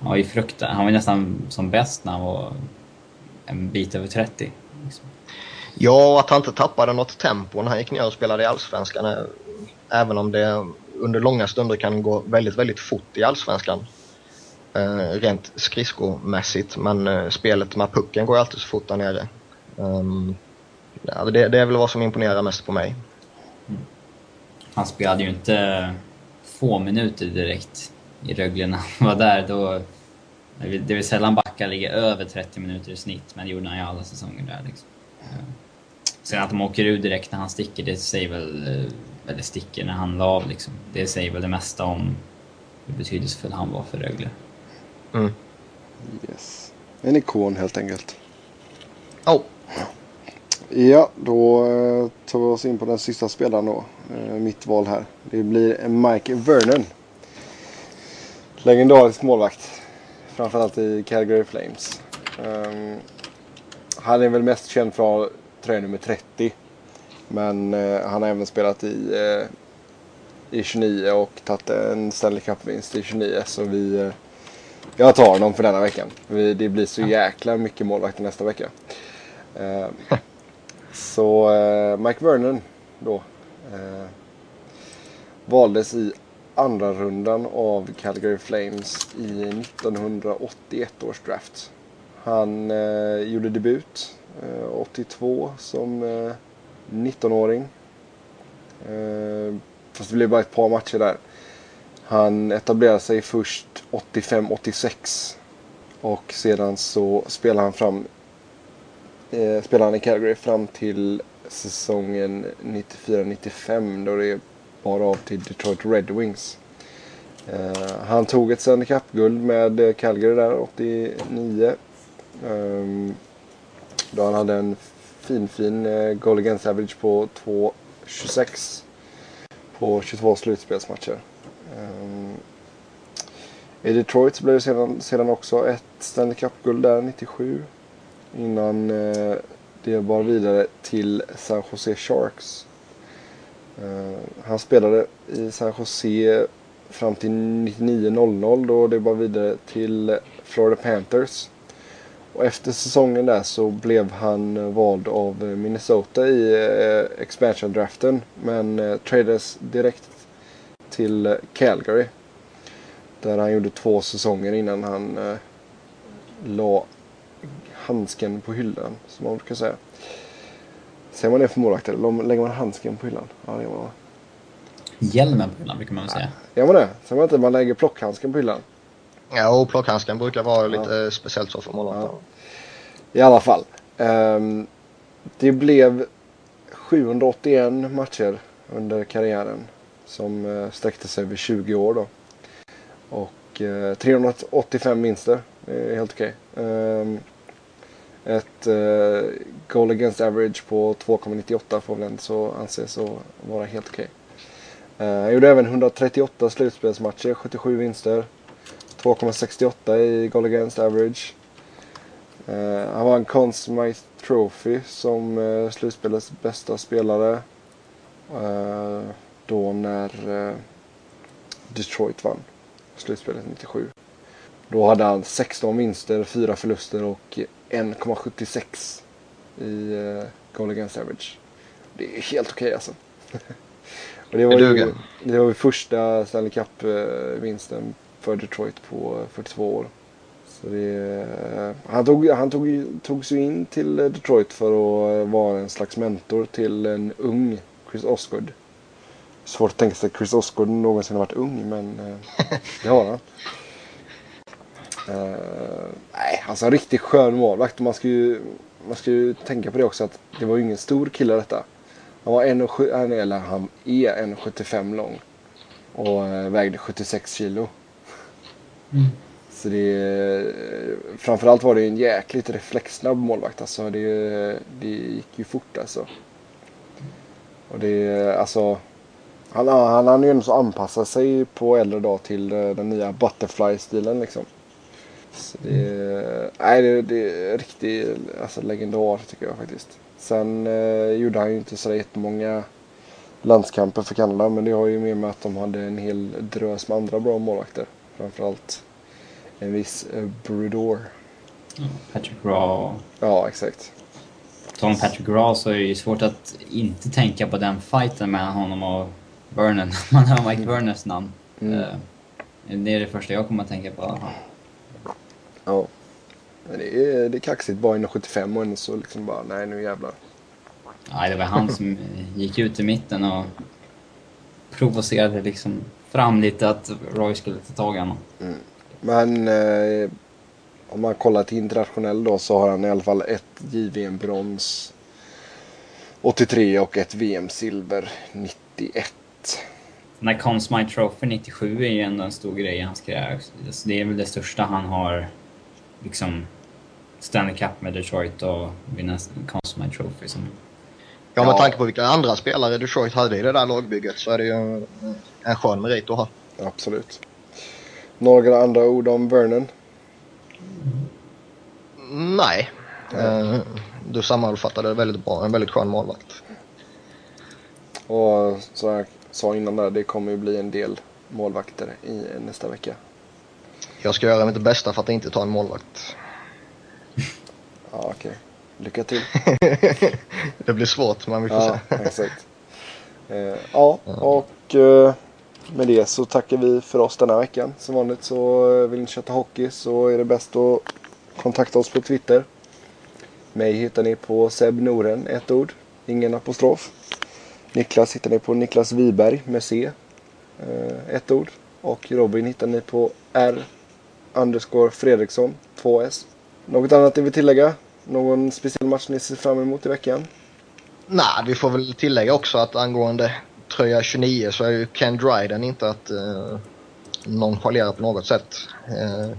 Han var ju fruktan... Han var nästan som bäst när han var en bit över 30. Liksom. Ja, och att han inte tappade något tempo när han gick ner och spelade i Allsvenskan. Eh, även om det under långa stunder kan gå väldigt, väldigt fort i Allsvenskan. Eh, rent skridskomässigt. Men eh, spelet med pucken går ju alltid så fort där nere. Ehm, ja, det, det är väl vad som imponerar mest på mig. Han spelade ju inte få minuter direkt i Rögle när han var där. Då, det är väl- det är väl sällan backar ligger över 30 minuter i snitt, men det gjorde han ju alla säsonger där. Liksom. Sen att de åker ur direkt när han sticker, det säger väl... eh, Eller sticker när han la av liksom. Det säger väl det mesta om hur betydelsefull han var för Rögle. Mm. Yes. En ikon helt enkelt. Oh, Ja, då eh, tar vi oss in på den sista spelaren då. Eh, mitt val här. Det blir Mike Vernon. Legendarisk målvakt. Framförallt i Calgary Flames. Um, han är väl mest känd för tröja nummer 30. Men eh, han har även spelat i, eh, i 29 och tagit en Stanley Cup-vinst i 29. Så vi, eh, jag tar honom för denna veckan. Vi, det blir så jäkla mycket målvakter nästa vecka. Eh, så eh, Mike Vernon då eh, valdes i andra rundan av Calgary Flames i 1981 års draft. Han eh, gjorde debut Eh, 82 som eh, 19-åring. Eh, fast det blev bara ett par matcher där. Han etablerade sig först 85-86 och sedan så spelade han fram eh, spelade han i Calgary fram till säsongen 94-95 då det bar av till Detroit Red Wings. Eh, han tog ett Stanley Cup-guld med Calgary där 89. Ehm, då han hade en fin fin eh, goal against average på 2,26 på 22 slutspelsmatcher. Ehm, I Detroit så blev det sedan, sedan också ett Stanley Cup-guld där 97. Innan eh, det bar vidare till San Jose Sharks. Eh, han spelade i San Jose fram till 99.00 då det bar vidare till Florida Panthers. Och efter säsongen där så blev han eh, vald av eh, Minnesota i eh, expansion-draften. Men tradades direkt till Calgary. Där han gjorde två säsonger innan han eh, la handsken på hyllan, som man brukar säga. Säger man det för målvakter? Lägger man handsken på hyllan? Ja, det gör man? Hjälmen på hyllan brukar man väl säga. Gör man det? Säger man inte man lägger plockhandsken på hyllan? Ja, och plockhandsken brukar vara lite speciellt så för målvakter. Ja. I alla fall. Ehm, det blev 781 matcher under karriären. Som uh, sträckte sig över 20 år då. Och eh, 385 vinster. Det är helt okej. Ehm, Ett eh, goal against average på 2,98 får väl ändå så anses att vara helt okej. Eh, han gjorde även 138 slutspelsmatcher, 77 vinster. 2,68 i goal against average. Eh, han vann Conn Smythe Trophy som eh, slutspelets bästa spelare. Eh, då när eh, Detroit vann slutspelet 97. Då hade han 16 vinster, 4 förluster och 1,76 i uh, goal against average. Det är helt okej okay, alltså. och det var, ju, det var ju första Stanley Cup-vinsten för Detroit på 42 år. Så det, han tog, han tog, tog sig in till Detroit för att vara en slags mentor till en ung Chris Osgood. Svårt att tänka sig att Chris Osgood någonsin har varit ung, men eh, det har han. Uh, nej, alltså en riktigt skön målvakt. Man ska, ju, man ska ju tänka på det också att det var ju ingen stor kille detta. Han var 1,7, eller han är 1,75 lång. Och eh, vägde 76 kilo. Mm. Så det, framförallt var det en jäkligt reflexsnabb målvakt. Alltså det, det gick ju fort alltså. Och det, alltså han, han hann ju ändå anpassa sig på äldre dag till eh, den nya Butterfly-stilen liksom. Så det, nej, det, det är riktigt alltså, legendar tycker jag faktiskt. Sen eh, gjorde han ju inte så jättemånga landskamper för Kanada men det har ju med med att de hade en hel drös med andra bra målvakter. Framförallt en viss eh, Brudor. Patrick Raw. Ja, exakt. Tom Patrick Raw så är det ju svårt att inte tänka på den fighten mellan honom och Vernon. Man hör Mike Vernons namn. Mm. Uh, det är det första jag kommer att tänka på. Ja. Det är, det är kaxigt bara inom 75 och så liksom bara, nej nu jävlar. Nej, det var han som gick ut i mitten och provocerade liksom fram lite att Roy skulle ta tag i honom. Mm. Men eh, om man kollar till internationell då så har han i alla fall ett JVM-brons 83 och ett VM-silver 91. Den där Conn Smythe Trophy 97 är ju ändå en stor grej i hans karriär. Det är väl det största han har liksom Stanley Cup med Detroit och vinna Conn Smythe Trophy. Som... Ja, med tanke på vilka andra spelare Detroit hade i det där lagbygget så är det ju en skön merit att ha. Absolut. Några andra ord om Vernon? Nej. Mm. Du sammanfattade väldigt bra. En väldigt skön målvakt. Och som jag sa innan där, det kommer ju bli en del målvakter i nästa vecka. Jag ska göra mitt bästa för att inte ta en målvakt. ja, okej. Okay. Lycka till. det blir svårt, men vi får ja, se. exakt. Eh, ja, och eh, med det så tackar vi för oss denna veckan. Som vanligt så eh, vill ni köta hockey så är det bäst att kontakta oss på Twitter. Mig hittar ni på Seb Noren, ett ord, ingen apostrof. Niklas hittar ni på Niklas Wiberg med C, eh, ett ord. Och Robin hittar ni på R underscore Fredriksson, 2S. Något annat ni vill tillägga? Någon speciell match ni ser fram emot i veckan? Nej, vi får väl tillägga också att angående tröja 29 så är ju Ken Dryden inte att eh, nonchalera på något sätt. Eh,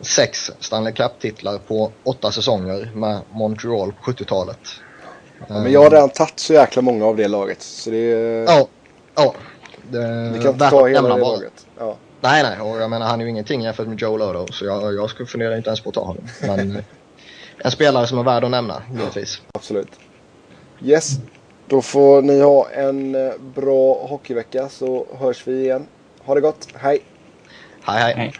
sex Stanley Cup-titlar på åtta säsonger med Montreal på 70-talet. Ja, men jag har redan tagit så jäkla många av det laget. Så det är... Ja. ja. Det, Vi kan inte ta hela det laget. Ja. Nej, nej. Och jag menar, han är ju ingenting jämfört med Joe Lodo. Så jag, jag skulle fundera inte ens på att ta honom. Men en spelare som är värd att nämna, givetvis. Absolut. Yes. Då får ni ha en eh, bra hockeyvecka så hörs vi igen. Ha det gott. Hej! Hej, hej. hej.